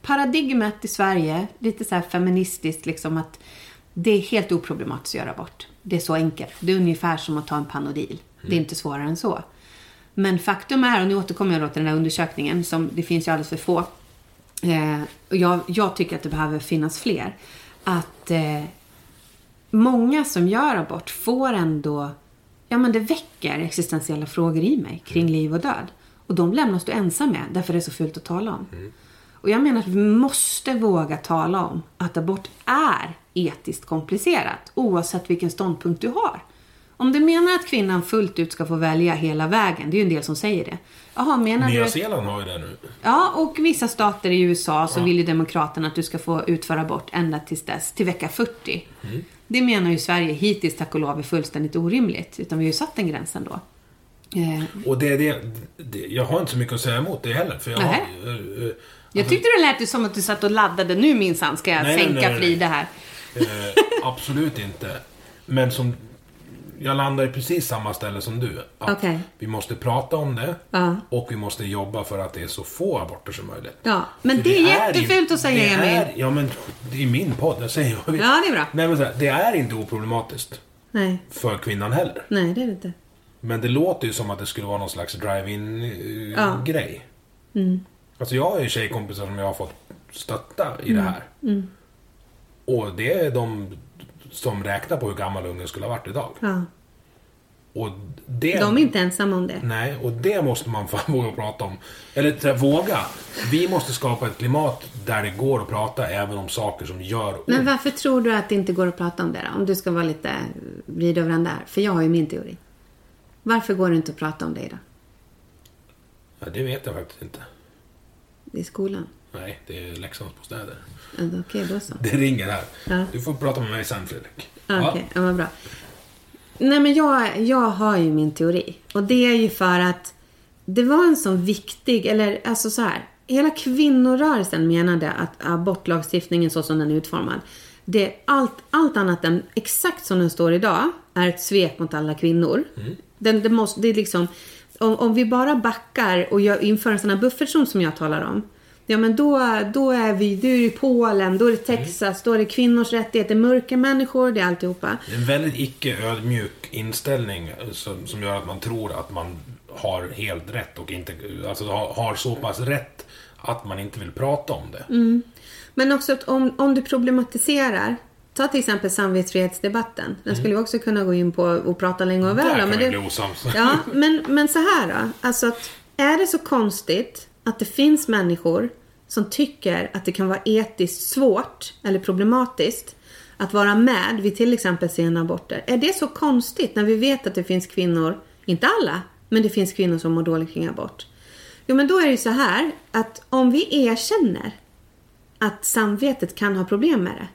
paradigmet i Sverige, lite så här feministiskt, liksom att det är helt oproblematiskt att göra abort. Det är så enkelt. Det är ungefär som att ta en Panodil. Det är inte svårare än så. Men faktum är, och nu återkommer jag då till den här undersökningen, som det finns ju alldeles för få. Eh, och jag, jag tycker att det behöver finnas fler. Att eh, många som gör abort får ändå, ja men det väcker existentiella frågor i mig kring liv och död. Och de lämnas du ensam med därför det är så fult att tala om. Och jag menar att vi måste våga tala om att abort är etiskt komplicerat oavsett vilken ståndpunkt du har. Om du menar att kvinnan fullt ut ska få välja hela vägen, det är ju en del som säger det. Jaha, menar Nya du... Zeeland har ju det nu. Ja, och vissa stater i USA så vill ju Demokraterna att du ska få utföra abort ända tills dess, till vecka 40. Mm. Det menar ju Sverige hittills, tack och lov, är fullständigt orimligt. Utan vi har ju satt den gränsen då. Eh, Och det det, det, jag har inte så mycket att säga emot det heller. För jag har, eh, eh, jag tyckte det lät som att du satt och laddade. Nu minsann ska jag Nej, nej, sänka nej, nej. Frida här. Eh, absolut inte. Men som... Jag landar i precis samma ställe som du. Att Okej. Vi måste prata om det. Ja. Och vi måste jobba för att det är så få aborter som möjligt. Ja, men För det är jättefult att säga, det Emil. är, Ja, men det är min podd. Jag säger vi- Ja, det är bra. Nej, men så här, det är inte oproblematiskt. Nej, För kvinnan heller. nej det är det inte. Men det låter ju som att det skulle vara någon slags drive-in eh, Ja. Mm. grej. Alltså jag har ju tjejkompisar som jag har fått stötta i Mm. det här. Och det är de som räknar på hur gammal ungen skulle ha varit idag. Ja. Och det... De är inte ensamma om det. Nej, och det måste man fan våga prata om. Eller här, våga. Vi måste skapa ett klimat där det går att prata även om saker som gör ont. Men varför tror du att det inte går att prata om det då? Om du ska vara lite över den där. För jag har ju min teori. Varför går det inte att prata om det då? Ja, det vet jag faktiskt inte. I skolan? Nej, det är Leksandsbostäder. Okej, då så. Det ringer här. Ja. Du får prata med mig sen, Fredrik. Okej, ja, vad bra. Nej, men jag, jag har ju min teori. Och det är ju för att det var en sån viktig, eller alltså så här. Hela kvinnorörelsen menade att abortlagstiftningen så som den är utformad, det allt, allt annat än exakt som den står idag, är ett svek mot alla kvinnor. Den, det måste, det är liksom, om, om vi bara backar och gör, inför en sån här buffertzon som jag talar om, Ja men då, då är vi, då är det Polen, då är det Texas, då är det kvinnors rättigheter, mörka människor, det är alltihopa. Det är en väldigt icke-ödmjuk inställning som, som gör att man tror att man har helt rätt och inte, alltså har, har så pass rätt att man inte vill prata om det. Mm. Men också att om, om du problematiserar, ta till exempel samvetsfrihetsdebatten. Den skulle vi också kunna gå in på och prata länge och väl Där om, kan men det-. Ja, men, men så här då. Alltså att, är det så konstigt att det finns människor som tycker att det kan vara etiskt svårt eller problematiskt att vara med vid till exempel sena aborter? Är det så konstigt när vi vet att det finns kvinnor, inte alla, men det finns kvinnor som mår dåligt kring abort? Jo, men då är det ju så här att om vi erkänner att samvetet kan ha problem med det.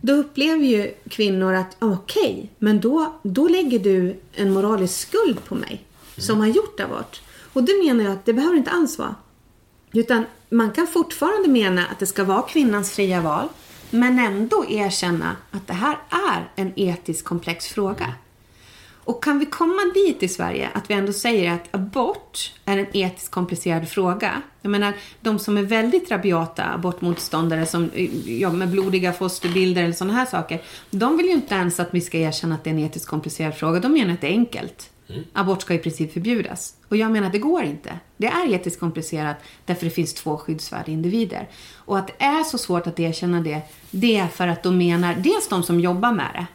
Då upplever ju kvinnor att okej, men då, då lägger du en moralisk skuld på mig som har gjort abort. Och det menar jag att det behöver inte alls vara. Utan man kan fortfarande mena att det ska vara kvinnans fria val men ändå erkänna att det här är en etiskt komplex fråga. Och kan vi komma dit i Sverige att vi ändå säger att abort är en etiskt komplicerad fråga. Jag menar, de som är väldigt rabiata abortmotståndare som, eh, ja, med blodiga fosterbilder eller sådana här saker. De vill ju inte ens att vi ska erkänna att det är en etiskt komplicerad fråga. De menar att det är enkelt. Mm. Abort ska i princip förbjudas. Och jag menar det går inte. Det är etiskt komplicerat därför det finns två skyddsvärda individer. Och att det är så svårt att erkänna det, det är för att de menar, dels de som jobbar med det,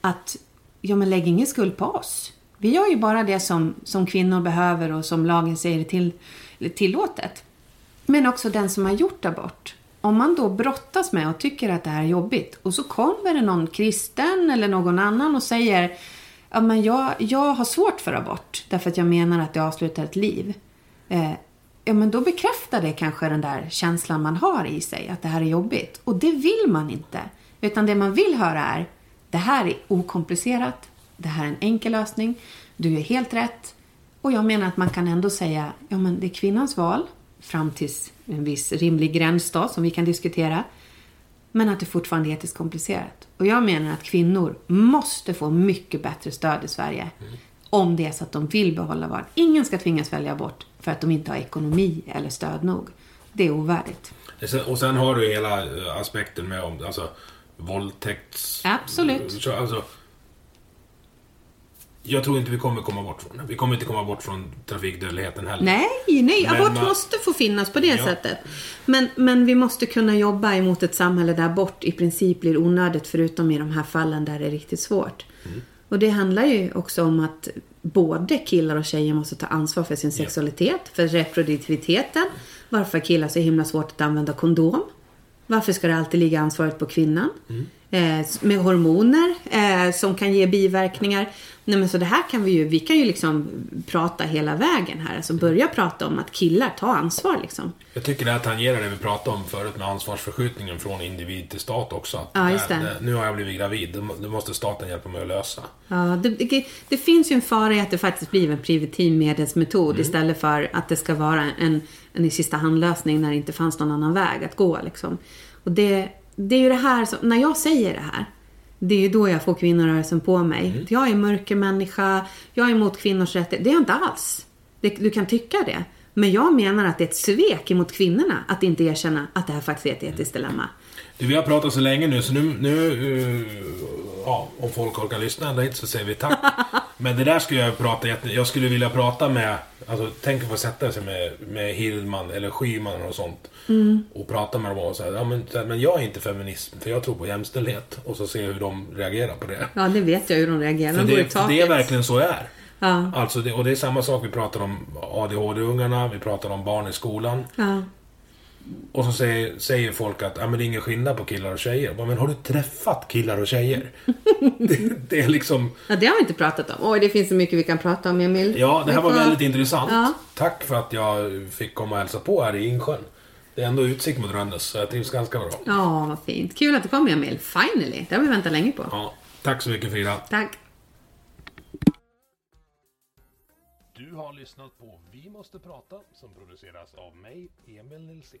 att ja, men lägg ingen skuld på oss. Vi gör ju bara det som, som kvinnor behöver och som lagen säger är till, tillåtet. Men också den som har gjort abort. Om man då brottas med och tycker att det här är jobbigt och så kommer det någon kristen eller någon annan och säger ja, men jag, jag har svårt för abort därför att jag menar att det avslutar ett liv. Eh, ja, men då bekräftar det kanske den där känslan man har i sig, att det här är jobbigt. Och det vill man inte. Utan det man vill höra är, det här är okomplicerat, det här är en enkel lösning, du är helt rätt. Och jag menar att man kan ändå säga, ja men det är kvinnans val, fram till en viss rimlig gräns då, som vi kan diskutera. Men att det fortfarande är etiskt komplicerat. Och jag menar att kvinnor måste få mycket bättre stöd i Sverige. Om det är så att de vill behålla barn. Ingen ska tvingas välja abort för att de inte har ekonomi eller stöd nog. Det är ovärdigt. Och sen har du hela eh, aspekten med om, alltså, våldtäkts... Absolut. Så, Alltså, jag tror inte vi kommer komma bort från det. Vi kommer inte komma bort från trafikdödligheten heller. Nej, nej, Men abort man- måste få finnas på det Ja. sättet. Men, men vi måste kunna jobba emot ett samhälle där abort i princip blir onödigt, förutom i de här fallen där det är riktigt svårt. Mm. Och det handlar ju också om att både killar och tjejer måste ta ansvar för sin sexualitet, för reproduktiviteten. Varför killar så himla svårt att använda kondom? Varför ska det alltid ligga ansvaret på kvinnan? Mm. Eh, med hormoner, eh, som kan ge biverkningar. Nej men så det här kan vi ju, vi kan ju liksom prata hela vägen här. Alltså börja prata om att killar tar ansvar liksom. Jag tycker det här tangerar det vi pratade om förut med ansvarsförskjutningen från individ till stat också. Att Ja, just det. där- Nu har jag blivit gravid, det må- det måste staten hjälpa mig att lösa. Ja, det, det, det finns ju en fara i att det faktiskt blir en preventivmedelsmetod istället för att det ska vara en, en i sista hand-lösning när det inte fanns någon annan väg att gå. Liksom. Och det, det är ju det här som, när jag säger det här, det är ju då jag får kvinnorörelsen på mig. Jag är mörkermänniska, jag är emot kvinnors rättigheter. Det är jag inte alls. Det, du kan tycka det. Men jag menar att det är ett svek emot kvinnorna att inte erkänna att det här faktiskt är ett etiskt dilemma. Du, vi har pratat så länge nu så nu, nu eh, ja, om folk orkar lyssna ända hit så säger vi tack. Men det där skulle jag prata jätte... Jag skulle vilja prata med... Alltså tänk att få sätta sig med, med Hillman eller Schyman och sånt. Och prata med dem och säga, ja men, men jag är inte feminist för jag tror på jämställdhet. Och så se hur de reagerar på det. Ja, det vet jag hur de reagerar. För De går det, för det är verkligen så det är. Ja. Alltså det, och det är samma sak, vi pratar om ADHD-ungarna, vi pratar om barn i skolan. Ja. Och så säger, säger folk att ah, men det är ingen skillnad på killar och tjejer. Bara, Men har du träffat killar och tjejer? det, det är liksom... Ja, det har vi inte pratat om. Oj, det finns så mycket vi kan prata om, Emil. Ja, det här var väldigt intressant. Ja. Tack för att jag fick komma och hälsa på här i Insjön. Det är ändå utsikt mot Rönnes, så jag trivs ganska bra. Ja, vad fint. Kul att du kom, Emil. Finally. Det har vi väntat länge på. Ja, tack så mycket Frida. Tack. Du har lyssnat på Vi måste prata som produceras av mig, Emil Nilsson.